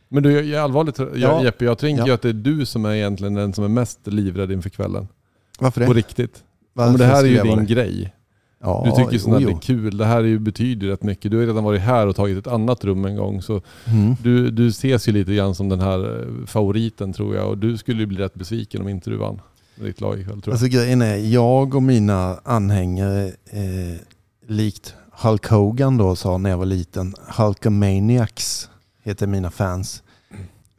[SPEAKER 2] Men du, jag är allvarligt
[SPEAKER 3] Ja.
[SPEAKER 2] Jeppe, jag tänker
[SPEAKER 3] Ja.
[SPEAKER 2] att det är du som är egentligen den som är mest livrädd inför kvällen.
[SPEAKER 3] varför det?
[SPEAKER 2] På riktigt.
[SPEAKER 3] Varför
[SPEAKER 2] Men det här är ju din
[SPEAKER 3] det?
[SPEAKER 2] grej.
[SPEAKER 3] Ja,
[SPEAKER 2] Du tycker sånt här är kul. Det här är ju, betyder rätt mycket. Du har redan varit här och tagit ett annat rum en gång. Så
[SPEAKER 3] Mm.
[SPEAKER 2] du, du ses ju lite grann som den här eh, favoriten tror jag. Och du skulle ju bli rätt besviken om inte du vann ditt lag ikväll tror jag.
[SPEAKER 3] Alltså grejen är, jag och mina anhängare, eh, likt Hulk Hogan då sa när jag var liten, Hulkamaniacs heter mina fans.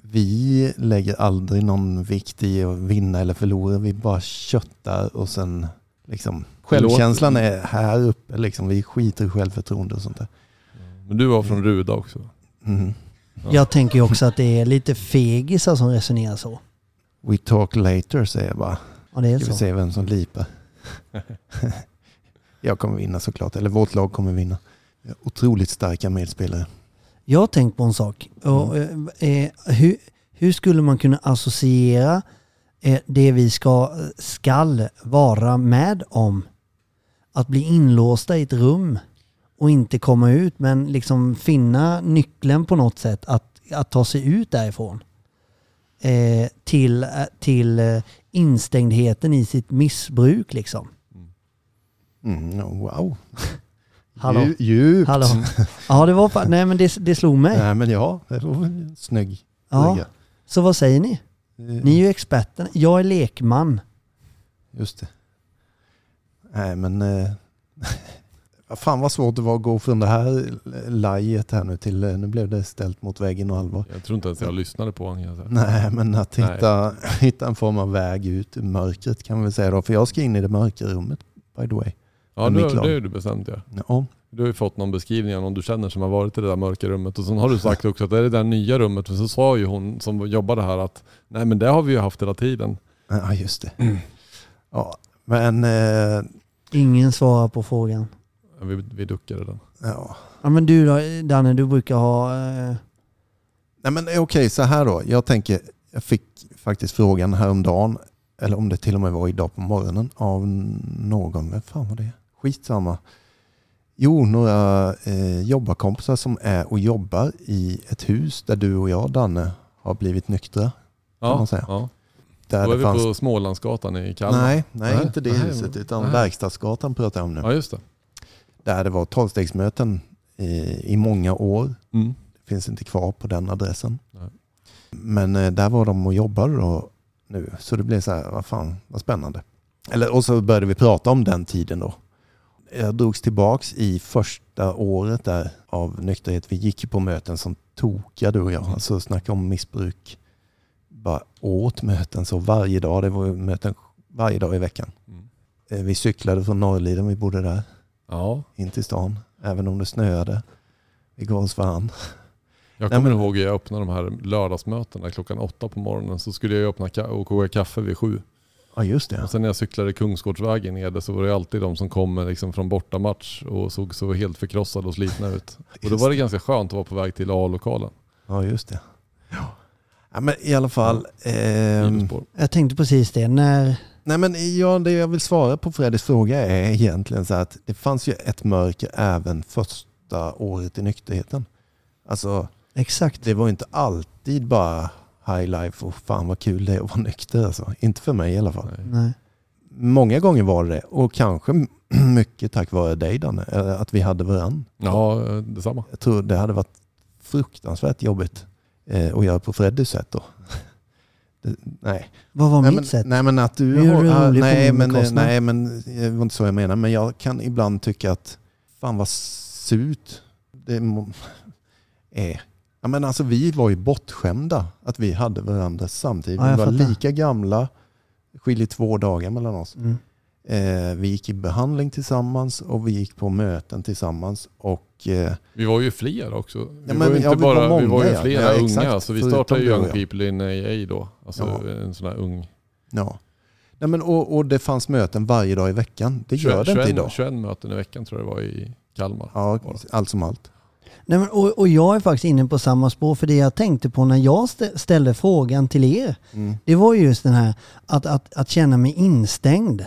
[SPEAKER 3] Vi lägger aldrig någon vikt i att vinna eller förlora. Vi bara köttar och sen liksom självkänslan är här uppe. Liksom. Vi skiter i självförtroende och sånt där.
[SPEAKER 2] Men du var från Ruda också.
[SPEAKER 3] Mm.
[SPEAKER 2] Ja.
[SPEAKER 1] jag tänker också att det är lite fegisar som resonerar så.
[SPEAKER 3] We talk later säger jag bara.
[SPEAKER 1] Ja det är
[SPEAKER 3] Ska vi
[SPEAKER 1] så.
[SPEAKER 3] se vem som lipar. <laughs> jag kommer vinna såklart. Eller vårt lag kommer vinna. Vi Otroligt starka medspelare.
[SPEAKER 1] Jag har tänkt på en sak. Och, eh, eh, hur, hur skulle man kunna associera eh, det vi ska, skall vara med om? Att bli inlåsta i ett rum och inte komma ut men liksom finna nyckeln på något sätt att, att ta sig ut därifrån. Eh, till eh, till eh, instängdheten i sitt missbruk liksom.
[SPEAKER 3] Mm, wow.
[SPEAKER 1] Hallå?
[SPEAKER 3] Dju- Djupt.
[SPEAKER 1] Hallå? <laughs> Ja det var nej men det, det slog mig.
[SPEAKER 3] Nej men ja, det var en snygg
[SPEAKER 1] Ja, så vad säger ni?
[SPEAKER 3] Eh,
[SPEAKER 1] Ni är ju experten. Jag är lekman.
[SPEAKER 3] Just det. Nej men... Eh, <laughs> fan vad svårt det var att gå från det här lajet här nu till... eh, Nu blev det ställt mot väggen och allvar.
[SPEAKER 2] Jag tror inte ens jag lyssnade på honom.
[SPEAKER 3] Nej men att
[SPEAKER 2] Nej.
[SPEAKER 3] hitta, <laughs> hitta en form av väg ut ur mörkret kan vi väl säga då. För jag ska in i det mörka rummet by the way.
[SPEAKER 2] Ja,
[SPEAKER 3] lag.
[SPEAKER 2] det är du bestämt ja.
[SPEAKER 3] Ja,
[SPEAKER 2] Du har ju fått någon beskrivning av någon du känner som har varit i det där mörka rummet. Och sen har du sagt <laughs> också att det är det där nya rummet. För så sa ju hon som jobbade här att nej men det har vi ju haft hela tiden.
[SPEAKER 3] ja just det. Ja, men... Eh,
[SPEAKER 1] Ingen svarar på frågan.
[SPEAKER 2] Vi, vi duckade den.
[SPEAKER 3] ja.
[SPEAKER 1] Ja men du då, Danne, du brukar ha... Eh,
[SPEAKER 3] Nej men eh, okej, så här då. Jag tänker, jag fick faktiskt frågan häromdagen, eller om det till och med var idag på morgonen, av någon. Vem fan var det? Skitsamma. Jo, några eh, jobbarkompisar som är och jobbar i ett hus där du och jag, Danne, har blivit nyktra.
[SPEAKER 2] Ja,
[SPEAKER 3] man säga.
[SPEAKER 2] ja.
[SPEAKER 3] Där
[SPEAKER 2] Då är
[SPEAKER 3] det
[SPEAKER 2] vi
[SPEAKER 3] fanns...
[SPEAKER 2] på Smålandsgatan i Kalmar.
[SPEAKER 3] Nej, nej,
[SPEAKER 2] Nej,
[SPEAKER 3] inte det
[SPEAKER 2] nej,
[SPEAKER 3] huset, utan
[SPEAKER 2] nej.
[SPEAKER 3] Verkstadsgatan pratar jag om nu.
[SPEAKER 2] Ja just det.
[SPEAKER 3] Där det var tolvstegsmöten i, i många år.
[SPEAKER 2] Mm.
[SPEAKER 3] finns inte kvar på den adressen.
[SPEAKER 2] Nej.
[SPEAKER 3] Men eh, där var de och jobbade då nu. Så det blev så här, vad fan, vad spännande. Eller, och så började vi prata om den tiden då. Jag drogs tillbaks i första året där av nykterhet. Vi gick på möten som tokiga du och jag. Alltså snacka om missbruk. Bara åt möten så varje dag. Det var möten varje dag i veckan.
[SPEAKER 2] Mm.
[SPEAKER 3] Eh, Vi cyklade från Norrliden, vi bodde där,
[SPEAKER 2] Ja,
[SPEAKER 3] in till stan. Även om det snöade. Vi gav oss varann.
[SPEAKER 2] jag
[SPEAKER 3] Nej,
[SPEAKER 2] kommer
[SPEAKER 3] men-
[SPEAKER 2] ihåg att jag öppnade de här lördagsmötena klockan åtta på morgonen. Så skulle jag öppna och koka kaffe vid sju.
[SPEAKER 3] Ja just det.
[SPEAKER 2] Och sen när jag cyklade Kungsgårdsvägen ner så var det alltid de som kom liksom från bortamatch och såg så helt förkrossade och slitna ut. Och då var det ganska skönt att vara på väg till A-lokalen.
[SPEAKER 3] Ja, just det. Ja. ja men i alla fall.
[SPEAKER 2] Minusspår.
[SPEAKER 1] jag tänkte precis det. När...
[SPEAKER 3] nej, men ja, det jag vill svara på Freddys fråga är egentligen så att det fanns ju ett mörker även första året i nykterheten. Alltså,
[SPEAKER 1] Exakt.
[SPEAKER 3] det var inte alltid bara high life och fan vad kul det är att vara nykter. Alltså. Inte för mig i alla fall.
[SPEAKER 2] Nej.
[SPEAKER 3] Många gånger var det och kanske <clears throat> mycket tack vare dig Danne, att vi hade varann.
[SPEAKER 2] Ja, detsamma.
[SPEAKER 3] Jag tror det hade varit fruktansvärt jobbigt eh, att göra på Freddys sätt då. <laughs> Det, nej.
[SPEAKER 1] Vad var
[SPEAKER 3] nej,
[SPEAKER 1] mitt
[SPEAKER 3] men,
[SPEAKER 1] sätt?
[SPEAKER 3] Nej men att du har...
[SPEAKER 1] du
[SPEAKER 3] ah, nej, men, nej men det var inte så jag menar. Men jag kan ibland tycka att fan vad surt det <laughs> är. Ja, men alltså, vi var ju bortskämda att vi hade varandra samtidigt.
[SPEAKER 1] Ja,
[SPEAKER 3] vi var
[SPEAKER 1] fattar.
[SPEAKER 3] lika gamla, skiljer två dagar mellan oss.
[SPEAKER 1] Mm.
[SPEAKER 3] Eh, vi gick i behandling tillsammans och vi gick på möten tillsammans. Och, eh,
[SPEAKER 2] Vi var ju fler också. Vi
[SPEAKER 3] men
[SPEAKER 2] var ju
[SPEAKER 3] vi-
[SPEAKER 2] inte
[SPEAKER 3] ja, vi var
[SPEAKER 2] bara, vi var
[SPEAKER 3] många,
[SPEAKER 2] ju
[SPEAKER 3] ja.
[SPEAKER 2] flera
[SPEAKER 3] Ja,
[SPEAKER 2] unga.
[SPEAKER 3] exakt.
[SPEAKER 2] Så vi
[SPEAKER 3] Förutom
[SPEAKER 2] startade Young
[SPEAKER 3] jag.
[SPEAKER 2] People in AA då. Alltså
[SPEAKER 3] Ja.
[SPEAKER 2] en sån här ung.
[SPEAKER 3] ja. Nej, men, och, och det fanns möten varje dag i veckan. Det gör det inte
[SPEAKER 2] 21,
[SPEAKER 3] idag.
[SPEAKER 2] 21 möten i veckan tror jag det var i Kalmar.
[SPEAKER 3] Ja, allt som allt.
[SPEAKER 1] Nej, men, och, och jag är faktiskt inne på samma spår för det jag tänkte på när jag stä- ställde frågan till er.
[SPEAKER 3] Mm.
[SPEAKER 1] Det var ju just den här att, att, att känna mig instängd.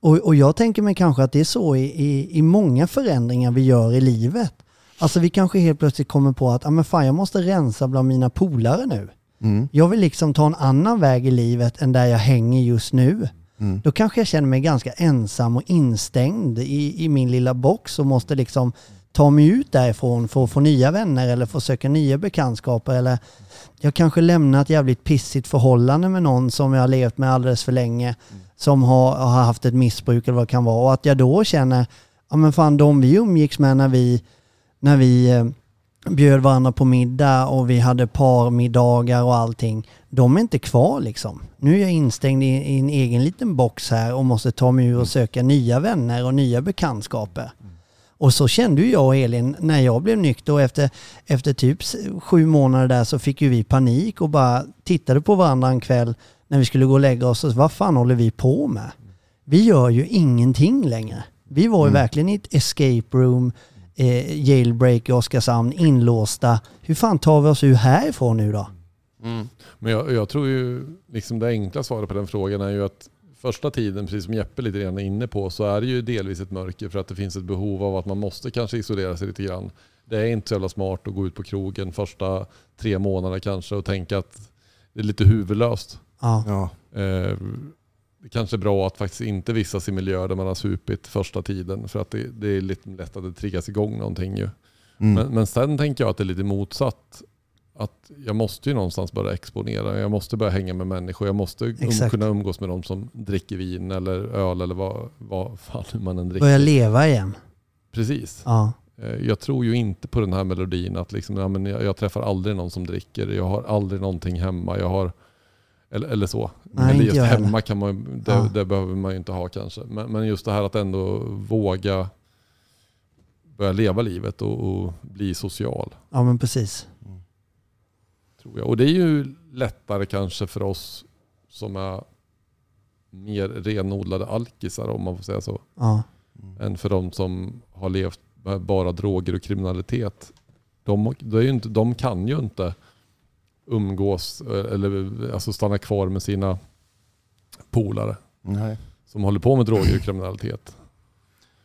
[SPEAKER 1] Och, och jag tänker mig kanske att det är så i, i, i många förändringar vi gör i livet. Alltså vi kanske helt plötsligt kommer på att ah, men fan, jag måste rensa bland mina polare nu.
[SPEAKER 3] Mm.
[SPEAKER 1] Jag vill liksom ta en annan väg i livet än där jag hänger just nu.
[SPEAKER 3] Mm.
[SPEAKER 1] Då kanske jag känner mig ganska ensam och instängd i, i min lilla box och måste liksom ta mig ut därifrån för att få nya vänner eller få söka nya bekantskaper. Eller jag kanske lämnar ett jävligt pissigt förhållande med någon som jag har levt med alldeles för länge. Som har, har haft ett missbruk eller vad det kan vara. Och att jag då känner, ja men fan de vi umgicks med när vi, när vi eh, bjöd varandra på middag och vi hade parmiddagar och allting. De är inte kvar liksom. Nu är jag instängd i, i en egen liten box här och måste ta mig ur och söka nya vänner och nya bekantskaper. Och så kände ju jag och Elin när jag blev nykter och efter, efter typ sju månader där så fick ju vi panik och bara tittade på varandra en kväll när vi skulle gå och lägga oss och så, vad fan håller vi på med? Vi gör ju ingenting längre. Vi var ju verkligen i ett escape room, eh, jailbreak i Oskarshamn, inlåsta. Hur fan tar vi oss ur härifrån nu då?
[SPEAKER 2] Men jag, jag tror ju liksom det enkla svaret på den frågan är ju att första tiden, precis som Jeppe lite grann är inne på, så är det ju delvis ett mörker för att det finns ett behov av att man måste kanske isolera sig lite grann. Det är inte så jävla smart att gå ut på krogen första tre månaderna kanske och tänka att det är lite huvudlöst.
[SPEAKER 1] Ja,
[SPEAKER 3] Ja.
[SPEAKER 2] Eh, det kanske är bra att faktiskt inte vistas i miljöer där man har supit första tiden för att det, det är lite lätt att det triggas igång någonting ju.
[SPEAKER 3] Mm.
[SPEAKER 2] Men, men sen tänker jag att det är lite motsatt. Att jag måste ju någonstans börja exponera. Jag måste börja hänga med människor. Jag måste um, kunna umgås med de som dricker vin eller öl eller vad, vad fan <laughs> man än dricker.
[SPEAKER 1] börja leva igen.
[SPEAKER 2] Precis.
[SPEAKER 1] Ja,
[SPEAKER 2] Eh, Jag tror ju inte på den här melodin att liksom, ja, men jag, jag träffar aldrig någon som dricker. Jag har aldrig någonting hemma. Jag har, eller, eller så.
[SPEAKER 1] Nej,
[SPEAKER 2] eller just
[SPEAKER 1] heller.
[SPEAKER 2] hemma kan man, det,
[SPEAKER 1] Ja.
[SPEAKER 2] det behöver man ju inte ha kanske. Men, men just det här att ändå våga börja leva livet och, och bli social.
[SPEAKER 1] ja men precis.
[SPEAKER 2] Tror jag. Och det är ju lättare kanske för oss som är mer renodlade alkisar om man får säga så.
[SPEAKER 1] Ja,
[SPEAKER 2] Än för de som har levt med bara droger och kriminalitet. De, ju inte, de kan ju inte umgås eh, eller alltså stanna kvar med sina polare
[SPEAKER 3] Nej.
[SPEAKER 2] som håller på med droger och kriminalitet.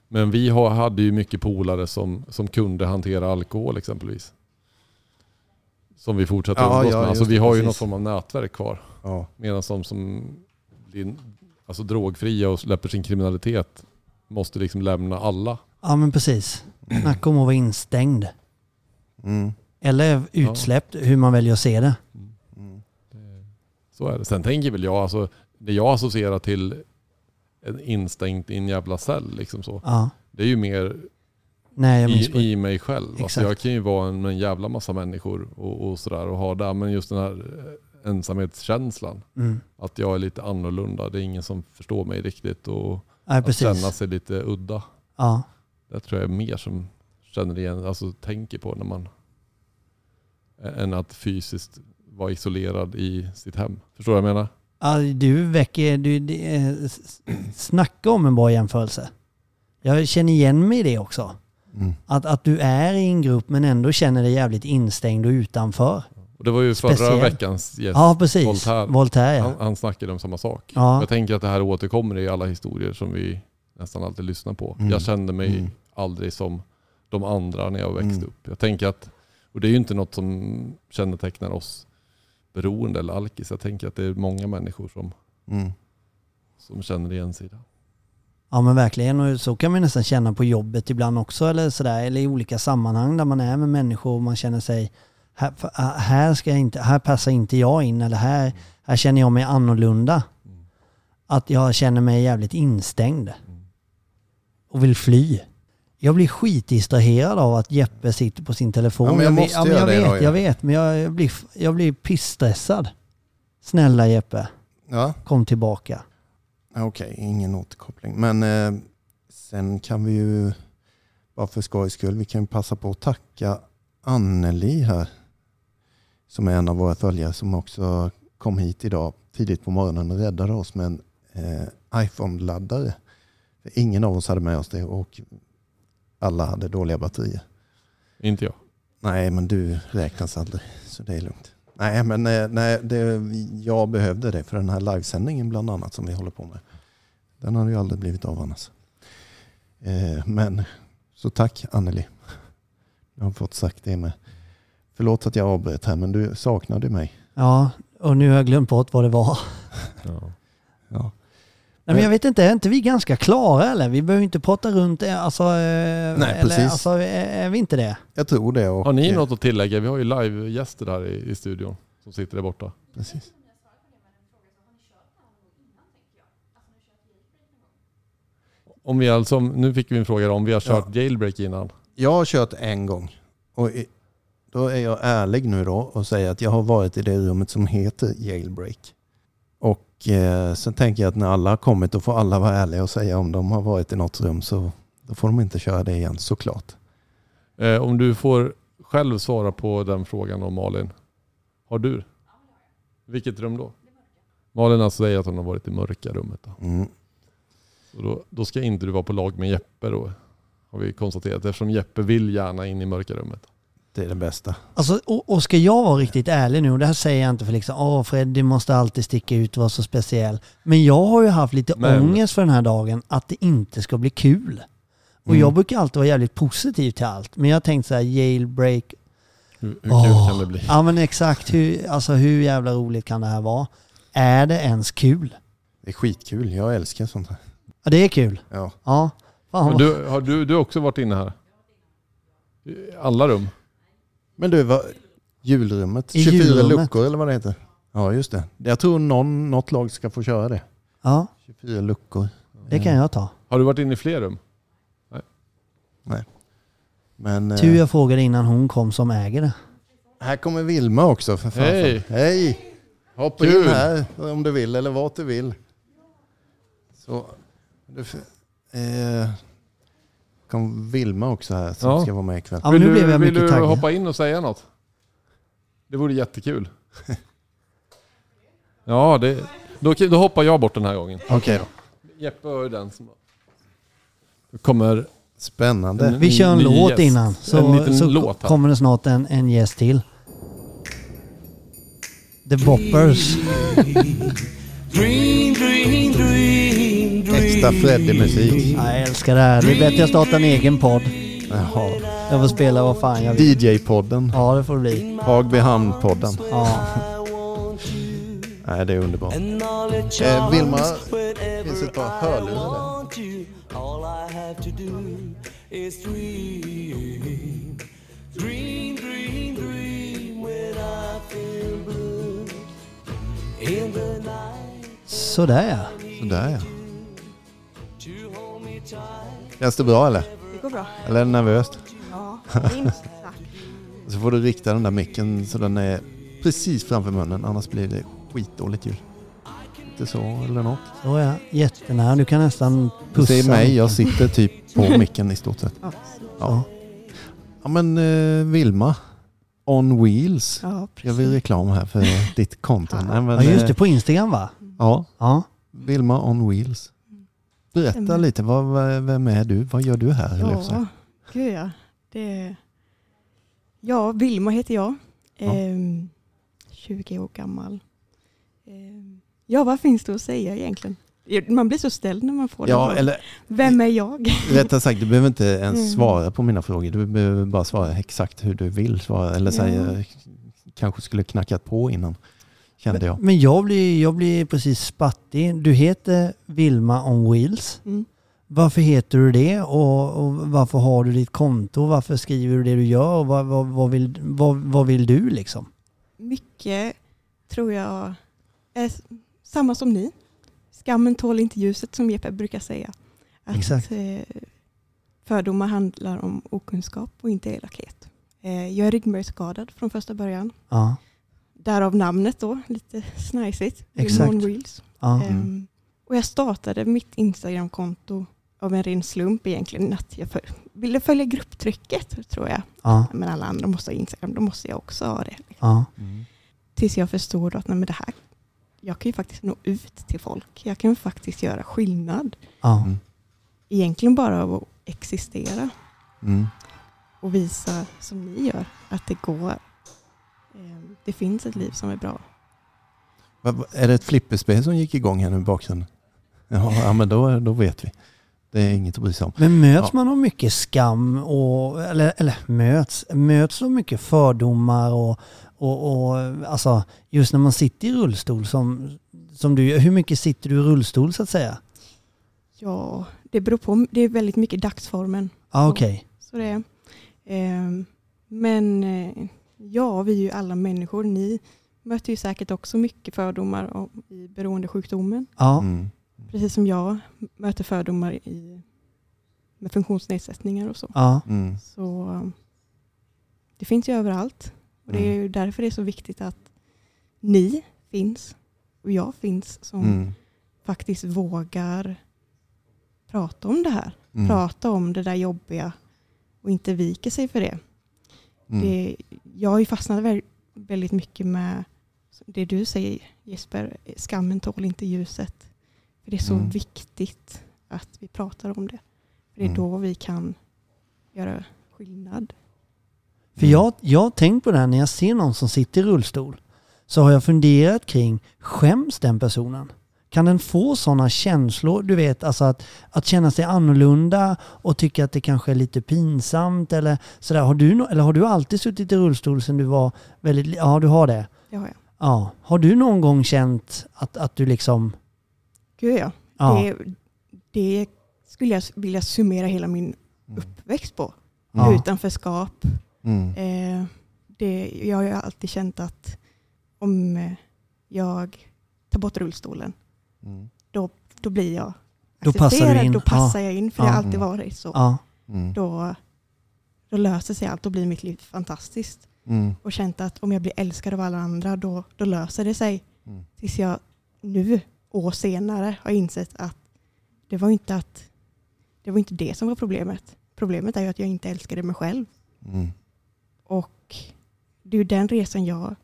[SPEAKER 2] Men vi har, hade ju mycket polare som, som kunde hantera alkohol exempelvis. Som vi fortsätter
[SPEAKER 3] Ja,
[SPEAKER 2] umgås
[SPEAKER 3] ja,
[SPEAKER 2] med. Alltså vi
[SPEAKER 3] det,
[SPEAKER 2] har ju
[SPEAKER 3] precis.
[SPEAKER 2] någon form av nätverk kvar.
[SPEAKER 3] Ja.
[SPEAKER 2] Medan de som blir alltså, drogfria och släpper sin kriminalitet måste liksom lämna alla.
[SPEAKER 1] ja men precis. Snacka om att vara instängd.
[SPEAKER 3] Mm.
[SPEAKER 1] Eller utsläppt, hur man väljer att se det.
[SPEAKER 3] Mm.
[SPEAKER 2] Så är det. Sen tänker väl jag, alltså, det jag associerar till en instängt i en jävla cell, liksom så.
[SPEAKER 1] Ja,
[SPEAKER 2] det är ju mer
[SPEAKER 1] nej jag
[SPEAKER 2] i, i mig själv. Alltså jag kan ju vara en, med en jävla massa människor och, och sådär och ha det. Men just den här eh, ensamhetskänslan.
[SPEAKER 1] Mm.
[SPEAKER 2] Att jag är lite annorlunda. Det är ingen som förstår mig riktigt. Och
[SPEAKER 1] Nej,
[SPEAKER 2] att
[SPEAKER 1] precis.
[SPEAKER 2] känna sig lite udda.
[SPEAKER 1] Ja.
[SPEAKER 2] Det tror jag är mer som känner igen, alltså tänker på när man än att fysiskt vara isolerad i sitt hem. Förstår du vad jag menar?
[SPEAKER 1] Ja, du väcker... Du, det, snacka om en bra jämförelse. Jag känner igen mig i det också.
[SPEAKER 3] Mm.
[SPEAKER 1] Att, att du är i en grupp men ändå känner dig jävligt instängd och utanför.
[SPEAKER 2] Och det var ju förra
[SPEAKER 1] Speciell.
[SPEAKER 2] veckans gäst.
[SPEAKER 1] Ja, precis.
[SPEAKER 2] Voltaire.
[SPEAKER 1] Voltaire ja.
[SPEAKER 2] Han, han snackade om samma sak.
[SPEAKER 1] Ja.
[SPEAKER 2] Jag tänker att det här återkommer i alla historier som vi nästan alltid lyssnar på.
[SPEAKER 3] Mm.
[SPEAKER 2] Jag kände mig
[SPEAKER 3] Mm.
[SPEAKER 2] aldrig som de andra när jag växte
[SPEAKER 3] Mm.
[SPEAKER 2] upp. Jag tänker att, och det är ju inte något som kännetecknar oss beroende eller alkis. Jag tänker att det är många människor som,
[SPEAKER 3] Mm.
[SPEAKER 2] som känner igen sig där.
[SPEAKER 1] Ja men verkligen och så kan man nästan känna på jobbet ibland också eller sådär eller i olika sammanhang där man är med människor och man känner sig här, här, ska jag inte, här passar inte jag in eller här, här känner jag mig annorlunda. Att jag känner mig jävligt instängd och vill fly. Jag blir skitdistraherad av att Jeppe sitter på sin telefon.
[SPEAKER 3] Ja, men jag
[SPEAKER 1] vet-
[SPEAKER 3] måste
[SPEAKER 1] men jag
[SPEAKER 3] det
[SPEAKER 1] vet,
[SPEAKER 3] då ju.
[SPEAKER 1] jag vet, men jag, jag, blir, jag blir pissstressad. Snälla Jeppe,
[SPEAKER 3] Ja,
[SPEAKER 1] kom tillbaka.
[SPEAKER 3] Okej, ingen återkoppling. Men eh, sen kan vi ju, bara för skojs skull, vi kan passa på att tacka Anneli här. Som är en av våra följare som också kom hit idag tidigt på morgonen och räddade oss med en eh, iPhone-laddare. Ingen av oss hade med oss det och alla hade dåliga batterier.
[SPEAKER 2] Inte jag.
[SPEAKER 3] Nej, men du räknas aldrig, så det är lugnt. Nej, men eh, nej, det, jag behövde det för den här livesändningen bland annat som vi håller på med. Den hade ju aldrig blivit av annars. Eh, men så tack Anneli. Jag har fått sagt det med. Förlåt att jag avbröt här, men du saknade mig.
[SPEAKER 1] Ja, och nu har jag glömt bort vad det var.
[SPEAKER 2] Ja.
[SPEAKER 3] Ja.
[SPEAKER 1] Nej, men jag vet inte, är inte vi ganska klara eller? Vi behöver inte prata runt det. Alltså, eh, eller,
[SPEAKER 3] precis.
[SPEAKER 1] Alltså, är, är vi inte det?
[SPEAKER 3] Jag tror det. Och,
[SPEAKER 2] Har ni
[SPEAKER 3] eh,
[SPEAKER 2] något att tillägga? Vi har ju live-gäster här i, i studion som sitter där borta.
[SPEAKER 3] Precis.
[SPEAKER 2] Om vi alltså, nu fick vi en fråga om vi har kört jailbreak innan.
[SPEAKER 3] Jag har kört en gång. Och i, då är jag ärlig nu då och säger att jag har varit i det rummet som heter jailbreak. Och eh, sen tänker jag att när alla har kommit då får alla vara ärliga och säga om de har varit i något rum så då får de inte köra det igen såklart.
[SPEAKER 2] Eh, om du får själv svara på den frågan om Malin. Har du? Vilket rum då? Malin alltså säger att hon har varit i mörka rummet. Då.
[SPEAKER 3] Mm.
[SPEAKER 2] Så då, då ska inte du vara på lag med Jeppe då. Har vi konstaterat eftersom Jeppe vill gärna in i mörka rummet.
[SPEAKER 3] Det är det bästa.
[SPEAKER 1] Alltså, och, och ska jag vara riktigt ärlig nu, och det här säger jag inte för liksom, åh Freddy måste alltid sticka ut och vara så speciell. Men jag har ju haft lite
[SPEAKER 2] Men-
[SPEAKER 1] ångest för den här dagen, att det inte ska bli kul. Och
[SPEAKER 3] Mm.
[SPEAKER 1] jag brukar alltid vara jävligt positiv till allt. Men jag har tänkt så här, jailbreak,
[SPEAKER 2] Hur, hur
[SPEAKER 1] Åh.
[SPEAKER 2] kul kan det bli?
[SPEAKER 1] ja men exakt, hur, alltså hur jävla roligt kan det här vara? Är det ens kul?
[SPEAKER 3] Det är skitkul. Jag älskar sånt här.
[SPEAKER 1] Ja det är kul.
[SPEAKER 3] Ja.
[SPEAKER 1] Ja. Fan,
[SPEAKER 2] Men
[SPEAKER 1] vad-
[SPEAKER 2] du, har du, du har också varit inne här? I alla rum?
[SPEAKER 3] Men du, vad, julrummet?
[SPEAKER 1] I
[SPEAKER 3] 24
[SPEAKER 1] julrummet.
[SPEAKER 3] luckor eller vad det heter? Ja just det. Jag tror någon, något lag ska få köra det.
[SPEAKER 1] ja,
[SPEAKER 3] 24 luckor.
[SPEAKER 1] det kan jag ta.
[SPEAKER 2] Har du varit inne i fler rum?
[SPEAKER 3] Men, eh,
[SPEAKER 1] Tur jag frågade innan hon kom som äger det.
[SPEAKER 3] Här kommer Vilma också för fan.
[SPEAKER 2] Hej.
[SPEAKER 3] Hej! Hoppa
[SPEAKER 2] Kul.
[SPEAKER 3] in här om du vill eller vart du vill. Så, eh, kom Vilma också här som
[SPEAKER 2] Ja.
[SPEAKER 3] ska vara med ikväll.
[SPEAKER 1] Ja nu
[SPEAKER 2] vill
[SPEAKER 1] blev
[SPEAKER 2] du,
[SPEAKER 1] jag
[SPEAKER 2] vill
[SPEAKER 1] mycket
[SPEAKER 2] du
[SPEAKER 1] taggad.
[SPEAKER 2] hoppa in och säga något? Det vore jättekul. <laughs> ja, det, då, då hoppar jag bort den här gången.
[SPEAKER 3] Okej då.
[SPEAKER 2] Jeppe är den som... Kommer...
[SPEAKER 3] Spännande.
[SPEAKER 2] En-
[SPEAKER 1] Vi kör en
[SPEAKER 2] ny
[SPEAKER 1] låt
[SPEAKER 2] gäst.
[SPEAKER 1] innan
[SPEAKER 2] En
[SPEAKER 1] så,
[SPEAKER 2] liten
[SPEAKER 1] så
[SPEAKER 2] låt
[SPEAKER 1] kommer det snart en, en gäst till. The Boppers. <laughs>
[SPEAKER 4] Dream, dream, dream,
[SPEAKER 3] Extra Freddy-musik.
[SPEAKER 1] Ja, jag älskar det här. Det är bättre jag startar en egen podd.
[SPEAKER 3] Jaha.
[SPEAKER 1] Jag får spela vad fan jag vill.
[SPEAKER 3] DJ-podden.
[SPEAKER 1] Ja det får det bli.
[SPEAKER 3] Hagbyhamn-podden.
[SPEAKER 1] Ja. <laughs>
[SPEAKER 3] Nej, det är underbart. Eh, Vilma, finns ett par hörlurar där.
[SPEAKER 1] Sådär ja.
[SPEAKER 3] Sådär ja. Känns det bra eller?
[SPEAKER 6] Det går bra.
[SPEAKER 3] Eller är det nervöst?
[SPEAKER 6] Ja, <laughs> minst sagt.
[SPEAKER 3] Så får du rikta den där micken så den är precis framför munnen. Annars blir det skitdåligt ljud. Inte så eller något.
[SPEAKER 1] Så ja. Jättenära. Du kan nästan
[SPEAKER 3] Du
[SPEAKER 1] pussa.
[SPEAKER 3] ser mig, jag sitter typ på <laughs> micken i stort sett.
[SPEAKER 6] Ja,
[SPEAKER 3] Ja, ja men eh, Vilma, On Wheels.
[SPEAKER 6] ja
[SPEAKER 3] Jag
[SPEAKER 6] precis.
[SPEAKER 3] vill reklam här för <laughs> ditt konto.
[SPEAKER 1] Ja just det,
[SPEAKER 3] eh,
[SPEAKER 1] på Instagram va?
[SPEAKER 3] Ja,
[SPEAKER 1] Ja.
[SPEAKER 3] Vilma On Wheels. Berätta lite, vad, vem är du? Vad gör du här?
[SPEAKER 6] Ja, gud ja. Det... Ja, Vilma heter jag.
[SPEAKER 3] Ja.
[SPEAKER 6] Ehm, 20 år gammal. Ehm, ja, vad finns det att säga egentligen? Man blir så ställd när man får den
[SPEAKER 3] Ja,
[SPEAKER 6] frågan.
[SPEAKER 3] eller
[SPEAKER 6] Vem är jag?
[SPEAKER 3] rättare sagt, du behöver inte ens
[SPEAKER 6] Mm.
[SPEAKER 3] svara på mina frågor. Du behöver bara svara exakt hur du vill svara. Eller
[SPEAKER 6] Ja.
[SPEAKER 3] säga, kanske skulle knackat på innan, kände jag.
[SPEAKER 1] Men jag blir, jag blir precis spattig. Du heter Vilma on Wheels.
[SPEAKER 6] Mm.
[SPEAKER 1] Varför heter du det och, och varför har du ditt konto? Varför skriver du det du gör? Och vad, vad, vad, vill, vad, vad vill du liksom?
[SPEAKER 6] Mycket tror jag är samma som ni. Skammen tål inte ljuset som Jeppe brukar säga. Att,
[SPEAKER 1] Exakt.
[SPEAKER 6] eh, fördomar handlar om okunskap och inte elakhet. Eh, jag är ryggmärgsskadad från första början.
[SPEAKER 1] Ja,
[SPEAKER 6] Därav namnet då, lite snajsigt.
[SPEAKER 1] Exakt.
[SPEAKER 6] Reels.
[SPEAKER 1] ja.
[SPEAKER 6] Ehm, och jag startade mitt Instagramkonto av en ren slump egentligen. Att jag för, ville följa grupptrycket tror jag.
[SPEAKER 1] ja,
[SPEAKER 6] Men alla andra måste ha Instagram, då måste jag också ha det.
[SPEAKER 1] ja.
[SPEAKER 3] Mm.
[SPEAKER 6] Tills jag förstod att nej, men det här, jag kan ju faktiskt nå ut till folk. Jag kan faktiskt göra skillnad.
[SPEAKER 1] ja.
[SPEAKER 3] Mm.
[SPEAKER 6] Egentligen bara av att existera
[SPEAKER 3] Mm.
[SPEAKER 6] och visa som ni gör att det går. Ehm, Det finns ett liv som är bra.
[SPEAKER 3] Va- va- Är det ett flipperspel som gick igång här nu i bakgrunden? Ja, ja men då, då vet vi. Det är inget att bry sig om.
[SPEAKER 1] Men möts
[SPEAKER 3] Ja.
[SPEAKER 1] man av mycket skam och, eller, eller möts, möts av mycket fördomar och, och, och alltså just när man sitter i rullstol som, som du hur mycket sitter du i rullstol så att säga?
[SPEAKER 6] Ja, det beror på. Det är väldigt mycket dagsformen.
[SPEAKER 1] Ja ah, okej.
[SPEAKER 6] Så det är. Ehm, Men eh, ja, vi är ju alla människor. Ni möter ju säkert också mycket fördomar om- i beroendesjukdomen.
[SPEAKER 1] Ja.
[SPEAKER 3] Mm.
[SPEAKER 6] Precis som jag möter fördomar i, med funktionsnedsättningar och så.
[SPEAKER 1] Ja.
[SPEAKER 3] Mm.
[SPEAKER 6] Så det finns ju överallt. Och det är ju därför det är så viktigt att ni finns och jag finns som
[SPEAKER 3] Mm.
[SPEAKER 6] faktiskt vågar prata om det här.
[SPEAKER 3] Mm.
[SPEAKER 6] Prata om det där jobbiga och inte viker sig för det.
[SPEAKER 3] Mm.
[SPEAKER 6] det jag har ju fastnat vä- väldigt mycket med det du säger Jesper, skammen tål inte ljuset. För det är så
[SPEAKER 3] Mm.
[SPEAKER 6] viktigt att vi pratar om det. För det är
[SPEAKER 3] Mm.
[SPEAKER 6] då vi kan göra skillnad.
[SPEAKER 1] För jag, jag har tänkt på det här när jag ser någon som sitter i rullstol. Så har jag funderat kring, skäms den personen? Kan den få sådana känslor? Du vet, alltså att, att känna sig annorlunda och tycka att det kanske är lite pinsamt eller sådär. Har du, no- eller har du alltid suttit i rullstol sedan du var väldigt Ja, du har det.
[SPEAKER 6] Det har jag.
[SPEAKER 1] Ja. Har du någon gång känt att, att du liksom...
[SPEAKER 6] Gud ja.
[SPEAKER 1] Ja.
[SPEAKER 6] Det, det skulle jag vilja summera hela min
[SPEAKER 3] Mm.
[SPEAKER 6] uppväxt på.
[SPEAKER 1] Ja.
[SPEAKER 6] Utanförskap.
[SPEAKER 3] Mm.
[SPEAKER 6] Eh, det, jag har ju alltid känt att om eh, jag tar bort rullstolen,
[SPEAKER 3] Mm.
[SPEAKER 6] då blir jag
[SPEAKER 1] Då passar du in.
[SPEAKER 6] Då passar jag in, för
[SPEAKER 1] Ja.
[SPEAKER 6] jag har alltid varit så.
[SPEAKER 1] Ja.
[SPEAKER 3] Mm.
[SPEAKER 6] Då, då löser sig allt och blir mitt liv fantastiskt.
[SPEAKER 3] Mm.
[SPEAKER 6] Och känt att om jag blir älskad av alla andra, då, då löser det sig.
[SPEAKER 3] Mm.
[SPEAKER 6] Tills jag nu, år senare, har insett att det var inte, att, det, var inte det som var problemet. Problemet är ju att jag inte älskade mig själv.
[SPEAKER 3] Mm.
[SPEAKER 6] Och det är ju den resan jag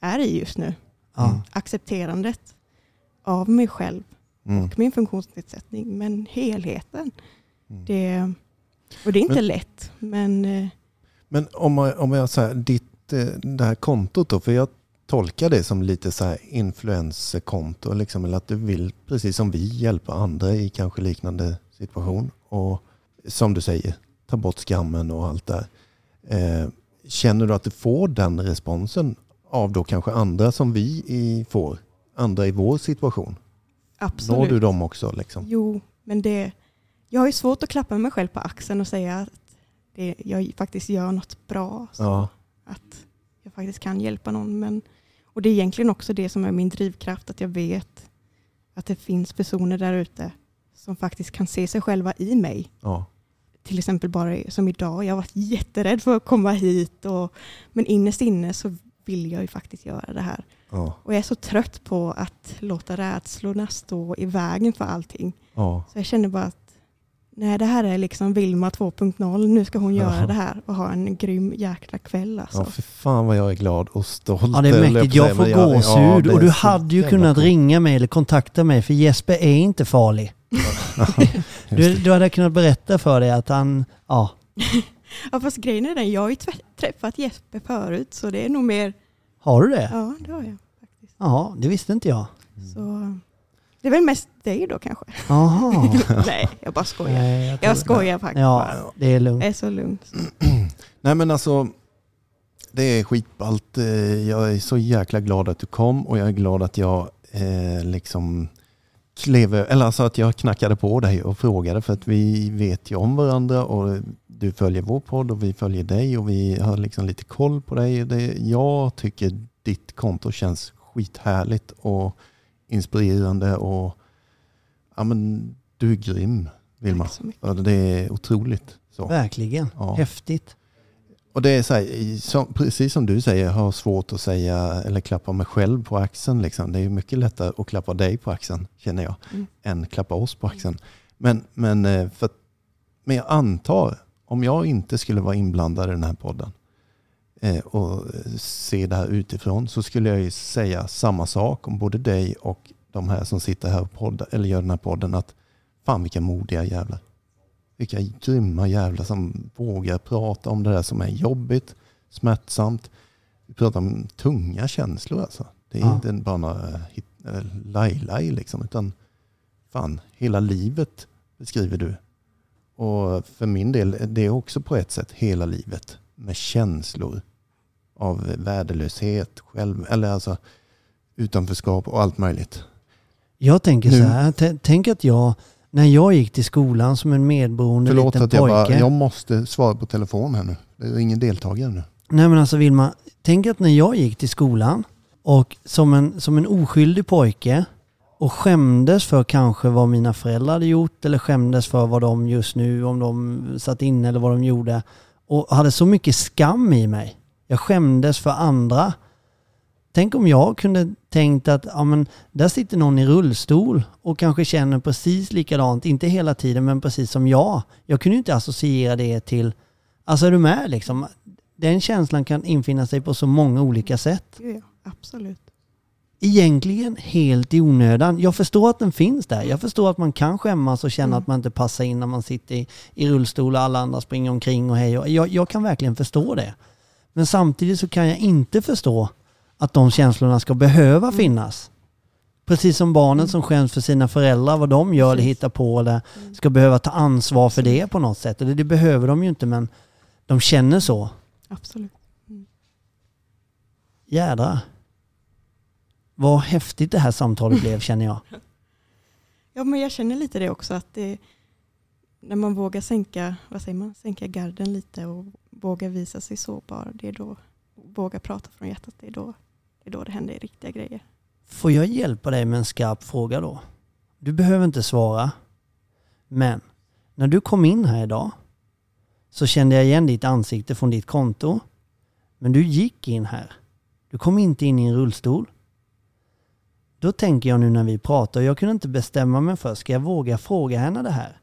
[SPEAKER 6] är i just nu.
[SPEAKER 1] Ja.
[SPEAKER 6] Accepterandet av mig själv
[SPEAKER 3] Mm.
[SPEAKER 6] och min funktionsnedsättning. Men helheten.
[SPEAKER 3] Mm.
[SPEAKER 6] Det, och det är inte
[SPEAKER 3] Men-
[SPEAKER 6] lätt. Men eh,
[SPEAKER 3] Men om, man, om jag säger ditt, eh, det här kontot då, för jag tolkar det som lite så här influencerkonto, liksom, eller att du vill, precis som vi, hjälpa andra i kanske liknande situation. Och som du säger, ta bort skammen och allt där. Eh, känner du att du får den responsen av då kanske andra som vi får? Andra i vår situation?
[SPEAKER 6] absolut.
[SPEAKER 3] Når du dem också? Liksom?
[SPEAKER 6] Jo, men det, jag har ju svårt att klappa mig själv på axeln och säga att det, jag faktiskt gör något bra.
[SPEAKER 3] Ja.
[SPEAKER 6] Att jag faktiskt kan hjälpa någon. Men, och det är egentligen också det som är min drivkraft. Att jag vet att det finns personer där ute som faktiskt kan se sig själva i mig.
[SPEAKER 3] ja.
[SPEAKER 6] Till exempel bara som idag. Jag har varit jätterädd för att komma hit. Och, men innerst inne så vill jag ju faktiskt göra det här.
[SPEAKER 3] Ja.
[SPEAKER 6] Och jag är så trött på att låta rädslorna stå i vägen för allting.
[SPEAKER 3] ja.
[SPEAKER 6] Så jag känner bara att nej, det här är liksom Vilma 2.0. Nu ska hon göra
[SPEAKER 3] Ja.
[SPEAKER 6] det här och ha en grym jäkla kväll. Alltså.
[SPEAKER 3] Ja, för fan vad jag är glad och stolt.
[SPEAKER 1] Ja det är mäktigt. Jag får gåshud och du hade ju kunnat
[SPEAKER 3] coolt.
[SPEAKER 1] ringa mig eller kontakta mig för Jesper är inte farlig. <laughs> <laughs> Du, du hade kunnat berätta för dig att han, ja. <laughs>
[SPEAKER 6] Ja, fast grejen är den, jag har ju träffat Jesper förut så det är nog mer,
[SPEAKER 1] Har du det?
[SPEAKER 6] ja det har jag faktiskt.
[SPEAKER 1] Ja, det visste inte jag.
[SPEAKER 6] Så det är väl mest dig då kanske?
[SPEAKER 1] Jaha. <laughs>
[SPEAKER 6] nej, jag bara skojar.
[SPEAKER 1] Nej, jag tror-
[SPEAKER 6] Jag skojar faktiskt
[SPEAKER 1] Ja,
[SPEAKER 6] bara.
[SPEAKER 1] det är lugnt.
[SPEAKER 6] Det är så lugnt. <clears throat>
[SPEAKER 3] Nej men alltså, det är skitballt. Eh, Jag är så jäkla glad att du kom och jag är glad att jag eh, liksom klev, eller alltså att jag knackade på dig och frågade för att vi vet ju om varandra och du följer vår podd och vi följer dig och vi har liksom lite koll på dig. Det, jag tycker ditt konto känns skithärligt och inspirerande och ja men du är grym. Vilma. Det är otroligt. Så.
[SPEAKER 1] Verkligen.
[SPEAKER 3] Ja.
[SPEAKER 1] Häftigt.
[SPEAKER 3] Och det är så här, som, precis som du säger, jag har svårt att säga eller klappa mig själv på axeln. Liksom. Det är mycket lättare att klappa dig på axeln, känner jag,
[SPEAKER 6] Mm.
[SPEAKER 3] än klappa oss på axeln. Men, men, eh, för, men jag antar, om jag inte skulle vara inblandad i den här podden eh, och se det här utifrån så skulle jag ju säga samma sak om både dig och de här som sitter här och poddar, eller gör den här podden. Att fan vilka modiga jävlar. Vilka grymma jävlar som vågar prata om det där som är jobbigt, smärtsamt. Vi pratar om tunga känslor alltså. Det är
[SPEAKER 1] Ja.
[SPEAKER 3] inte bara några eh, laj-laj liksom, utan fan, hela livet beskriver du. Och för min del, det är också på ett sätt hela livet med känslor av värdelöshet, själv, eller alltså utanförskap och allt möjligt.
[SPEAKER 1] Jag tänker
[SPEAKER 3] Nu-
[SPEAKER 1] så här. Tänk att jag, när jag gick till skolan som en medberoende
[SPEAKER 3] Förlåt
[SPEAKER 1] liten
[SPEAKER 3] att jag
[SPEAKER 1] pojke.
[SPEAKER 3] bara, jag måste svara på telefon här nu. Det är ingen deltagare nu.
[SPEAKER 1] Nej men alltså Vilma, tänk att när jag gick till skolan och som en, som en oskyldig pojke och skämdes för kanske vad mina föräldrar hade gjort eller skämdes för vad de just nu, om de satt inne eller vad de gjorde. Och hade så mycket skam i mig. Jag skämdes för andra. Tänk om jag kunde tänkt att ja, men, där sitter någon i rullstol och kanske känner precis likadant, inte hela tiden men precis som jag. Jag kunde inte associera det till, alltså är du med liksom? Den känslan kan infinna sig på så många olika sätt.
[SPEAKER 6] Ja, absolut.
[SPEAKER 1] Egentligen helt i onödan. Jag förstår att den finns där. Jag förstår att man kan skämmas och känna
[SPEAKER 6] Mm.
[SPEAKER 1] att man inte passar in när man sitter i, i rullstol och alla andra springer omkring och hej och jag, jag kan verkligen förstå det. Men samtidigt så kan jag inte förstå att de känslorna ska behöva
[SPEAKER 6] Mm.
[SPEAKER 1] finnas. Precis som barnen som skäms för sina föräldrar, vad de gör eller hittar på eller
[SPEAKER 6] Mm.
[SPEAKER 1] ska behöva ta ansvar för det på något sätt. Eller det behöver de ju inte men de känner så.
[SPEAKER 6] Absolut.
[SPEAKER 1] Jädrar. Vad häftigt det här samtalet blev <laughs> känner jag.
[SPEAKER 6] Ja, men jag känner lite det också att det, när man vågar sänka, vad säger man, sänka garden lite och vågar visa sig sårbar, det är då, våga prata från hjärtat, det är då det, är då det händer riktiga grejer.
[SPEAKER 1] Får jag hjälpa dig med en skarp fråga då? Du behöver inte svara. Men när du kom in här idag så kände jag igen ditt ansikte från ditt konto. Men du gick in här. Du kom inte in i en rullstol. Då tänker jag nu när vi pratar, jag kunde inte bestämma mig för, ska jag våga fråga henne det här?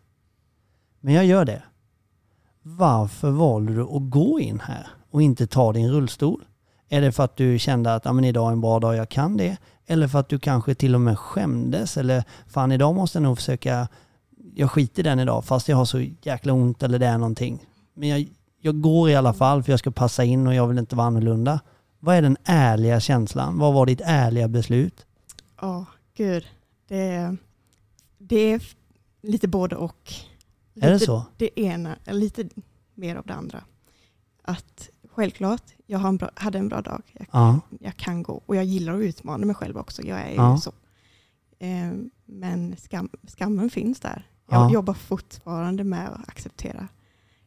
[SPEAKER 1] Men jag gör det. Varför valde du att gå in här och inte ta din rullstol? Är det för att du kände att ja, men idag är en bra dag, jag kan det? Eller för att du kanske till och med skämdes? Eller fan idag måste jag nog försöka, jag skiter i den idag fast jag har så jäkla ont eller det är någonting. Men jag, jag går i alla fall för jag ska passa in och jag vill inte vara annorlunda. Vad är den ärliga känslan? Vad var ditt ärliga beslut?
[SPEAKER 6] Ja, gud. Det, det är lite både och.
[SPEAKER 1] Är det
[SPEAKER 6] Lite
[SPEAKER 1] så?
[SPEAKER 6] Det ena, lite mer av det andra. Att självklart, jag har en bra, hade en bra dag. Jag,
[SPEAKER 1] Ja.
[SPEAKER 6] jag kan gå och jag gillar att utmana mig själv också. Jag är
[SPEAKER 1] Ja.
[SPEAKER 6] ju så. Eh, men skam, skammen finns där. Jag
[SPEAKER 1] Ja.
[SPEAKER 6] jobbar fortfarande med att acceptera.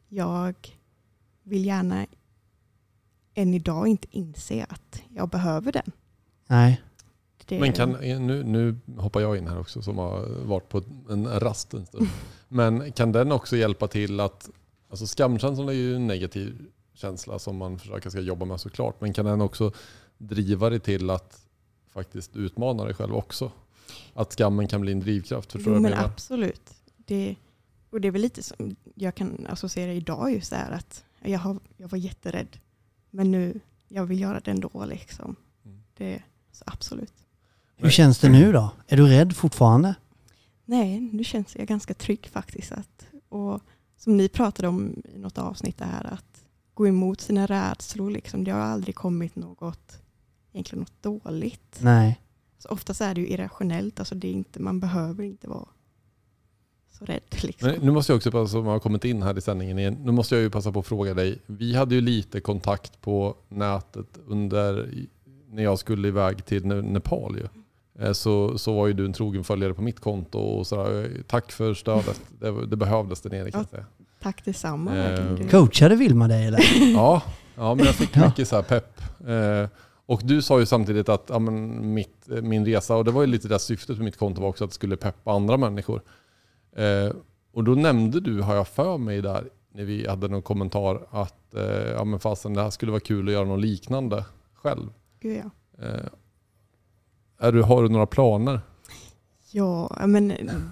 [SPEAKER 6] Jag vill gärna än idag inte inse att jag behöver den.
[SPEAKER 1] Nej.
[SPEAKER 6] Det,
[SPEAKER 2] Men kan, nu, nu hoppar jag in här också som har varit på en rast en stund. <laughs> Men kan den också hjälpa till att, alltså skamkänslan är ju en negativ känsla som man försöker ska jobba med såklart. Men kan den också driva dig till att faktiskt utmana dig själv också? Att skammen kan bli en drivkraft, förstår
[SPEAKER 6] Jo, men
[SPEAKER 2] menar?
[SPEAKER 6] absolut. Det, och det är väl lite som jag kan associera idag just det här att jag, har, jag var jätterädd. Men nu, jag vill göra det ändå liksom.
[SPEAKER 2] Mm.
[SPEAKER 6] Det, så absolut.
[SPEAKER 1] Hur känns det nu då? Är du rädd fortfarande?
[SPEAKER 6] Nej, nu känns jag ganska trygg faktiskt. Att, och som ni pratade om i något avsnitt det här att gå emot sina rädslor. Liksom, det har aldrig kommit något, egentligen något dåligt.
[SPEAKER 1] Nej.
[SPEAKER 6] Så oftast är det ju irrationellt. Alltså det är inte, man behöver inte vara så rädd. <laughs> Liksom.
[SPEAKER 2] Men nu måste jag också, som har kommit in här i sändningen igen, nu måste jag ju passa på att fråga dig. Vi hade ju lite kontakt på nätet under, när jag skulle iväg till Ne- Nepal ju. Eh, Så, så var ju du en trogen följare på mitt konto och sådär. Tack för stödet. Det, det behövdes där nere kan jag säga.
[SPEAKER 6] Tack detsamma.
[SPEAKER 2] Eh,
[SPEAKER 1] Coachade Vilma dig eller? <laughs>
[SPEAKER 2] Ja, ja men jag fick mycket så här pepp. Eh, och du sa ju samtidigt att ja, men mitt, min resa, och det var ju lite det syftet med mitt konto var också, att det skulle peppa andra människor. Eh, Och då nämnde du, har jag för mig där, när vi hade någon kommentar att eh, ja, men fastän det här skulle vara kul att göra något liknande själv.
[SPEAKER 6] Gud ja.
[SPEAKER 2] Eh, är du, har du några planer?
[SPEAKER 6] Ja, men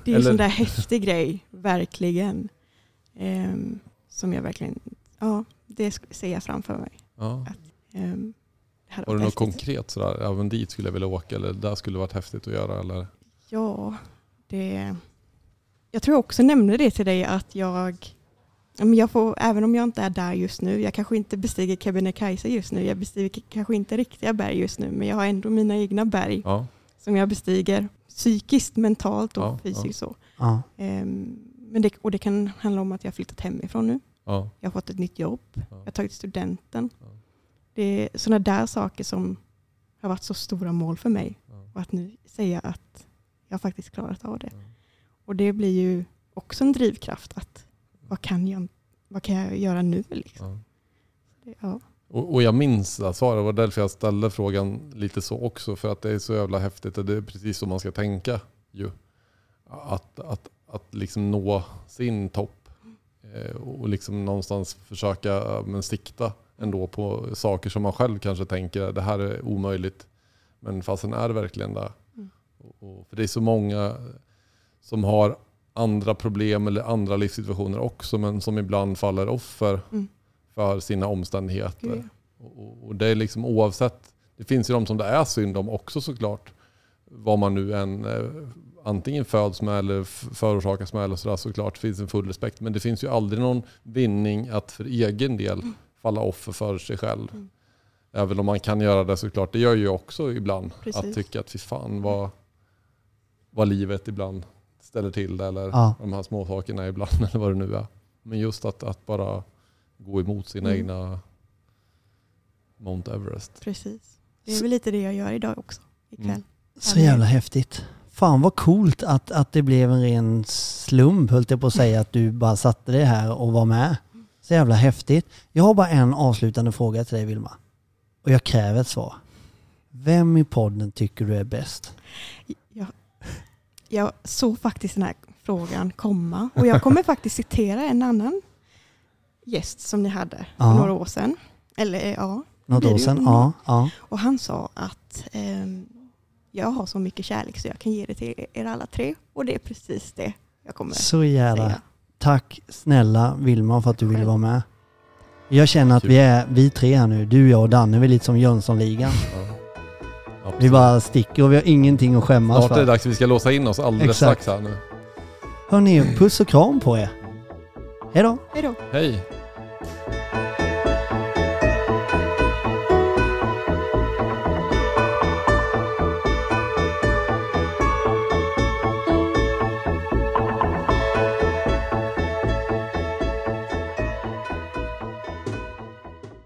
[SPEAKER 6] det är en sån där häftig grej, verkligen. Ehm, som jag verkligen, ja, det ser jag framför mig.
[SPEAKER 2] Ja.
[SPEAKER 6] Det hade
[SPEAKER 2] Har du något
[SPEAKER 6] häftigt.
[SPEAKER 2] konkret sådär, men dit skulle jag vilja åka eller där skulle det varit häftigt att göra eller?
[SPEAKER 6] Ja, det... Jag tror jag också nämnde det till dig att jag, ja, men jag får, även om jag inte är där just nu, jag kanske inte bestiger Kebnekaise just nu, jag bestiger kanske inte riktiga berg just nu, men jag har ändå mina egna berg
[SPEAKER 2] Ja,
[SPEAKER 6] som jag bestiger psykiskt, mentalt och
[SPEAKER 2] Ja,
[SPEAKER 6] fysiskt. Så.
[SPEAKER 1] Ja.
[SPEAKER 6] Ehm, men det, och det kan handla om att jag har flyttat hemifrån nu,
[SPEAKER 2] ja,
[SPEAKER 6] jag har fått ett nytt jobb,
[SPEAKER 2] Ja.
[SPEAKER 6] jag har tagit studenten.
[SPEAKER 2] Ja.
[SPEAKER 6] Det är sådana där saker som har varit så stora mål för mig.
[SPEAKER 2] Ja.
[SPEAKER 6] Och att nu säga att jag har faktiskt klarat av det.
[SPEAKER 2] Ja.
[SPEAKER 6] Och det blir ju också en drivkraft. att Vad kan jag, vad kan jag göra nu? Liksom?
[SPEAKER 2] ja.
[SPEAKER 6] Ja.
[SPEAKER 2] Och, och jag minns svaret, det var därför jag ställde frågan lite så också. För att det är så jävla häftigt och det är precis så man ska tänka ju. Att, att, att liksom nå sin topp eh, och liksom någonstans försöka men sikta ändå på saker som man själv kanske tänker det här är omöjligt. Men fastän är det verkligen det.
[SPEAKER 6] Mm.
[SPEAKER 2] Och, och, för det är så många som har andra problem eller andra livssituationer också men som ibland faller offer
[SPEAKER 6] Mm.
[SPEAKER 2] för sina omständigheter.
[SPEAKER 6] Gud,
[SPEAKER 2] Och, och- det är liksom oavsett, det finns ju de som det är synd om också såklart. Vad man nu än eh, antingen föds med eller förorsakas med eller sådär såklart finns en full respekt. Men det finns ju aldrig någon vinning att för egen del falla offer för sig själv.
[SPEAKER 6] Mm.
[SPEAKER 2] Även om man kan göra det såklart, det gör ju också ibland.
[SPEAKER 6] Precis.
[SPEAKER 2] Att tycka att fy fan vad, vad livet ibland ställer till det eller
[SPEAKER 1] Ja.
[SPEAKER 2] de här små sakerna ibland <laughs> eller vad det nu är. Men just att, att bara gå emot sina
[SPEAKER 6] Mm.
[SPEAKER 2] egna Mount Everest.
[SPEAKER 6] precis. Det är väl lite det jag gör idag också. Ikväll.
[SPEAKER 2] Mm.
[SPEAKER 1] Så jävla häftigt. Fan vad coolt att, att det blev en ren slump höll jag på att säga att du bara satte dig här och var med. Så jävla häftigt. Jag har bara en avslutande fråga till dig Vilma. Och jag kräver ett svar. Vem i podden tycker du är bäst?
[SPEAKER 6] Jag, såg faktiskt den här frågan komma och jag kommer <laughs> faktiskt citera en annan gäst som ni hade för några år sedan. Eller ja,
[SPEAKER 1] Något år sedan?
[SPEAKER 6] Mm.
[SPEAKER 1] Ja, ja.
[SPEAKER 6] Och han sa att ehm, jag har så mycket kärlek så jag kan ge det till er alla tre. Och det är precis det jag kommer
[SPEAKER 1] Så jävla
[SPEAKER 6] säga.
[SPEAKER 1] Tack snälla Vilma för att du ville vara med. Jag känner att vi är, vi tre här nu, du, jag och Danne, vi är lite som Jönssonligan.
[SPEAKER 2] Absolut.
[SPEAKER 1] Vi bara sticker och vi har ingenting att skämmas för.
[SPEAKER 2] Snart är det dags att vi ska låsa in oss alldeles strax här nu.
[SPEAKER 1] Hörni, puss och kram på er. Hej då.
[SPEAKER 6] Hej då.
[SPEAKER 2] Hej.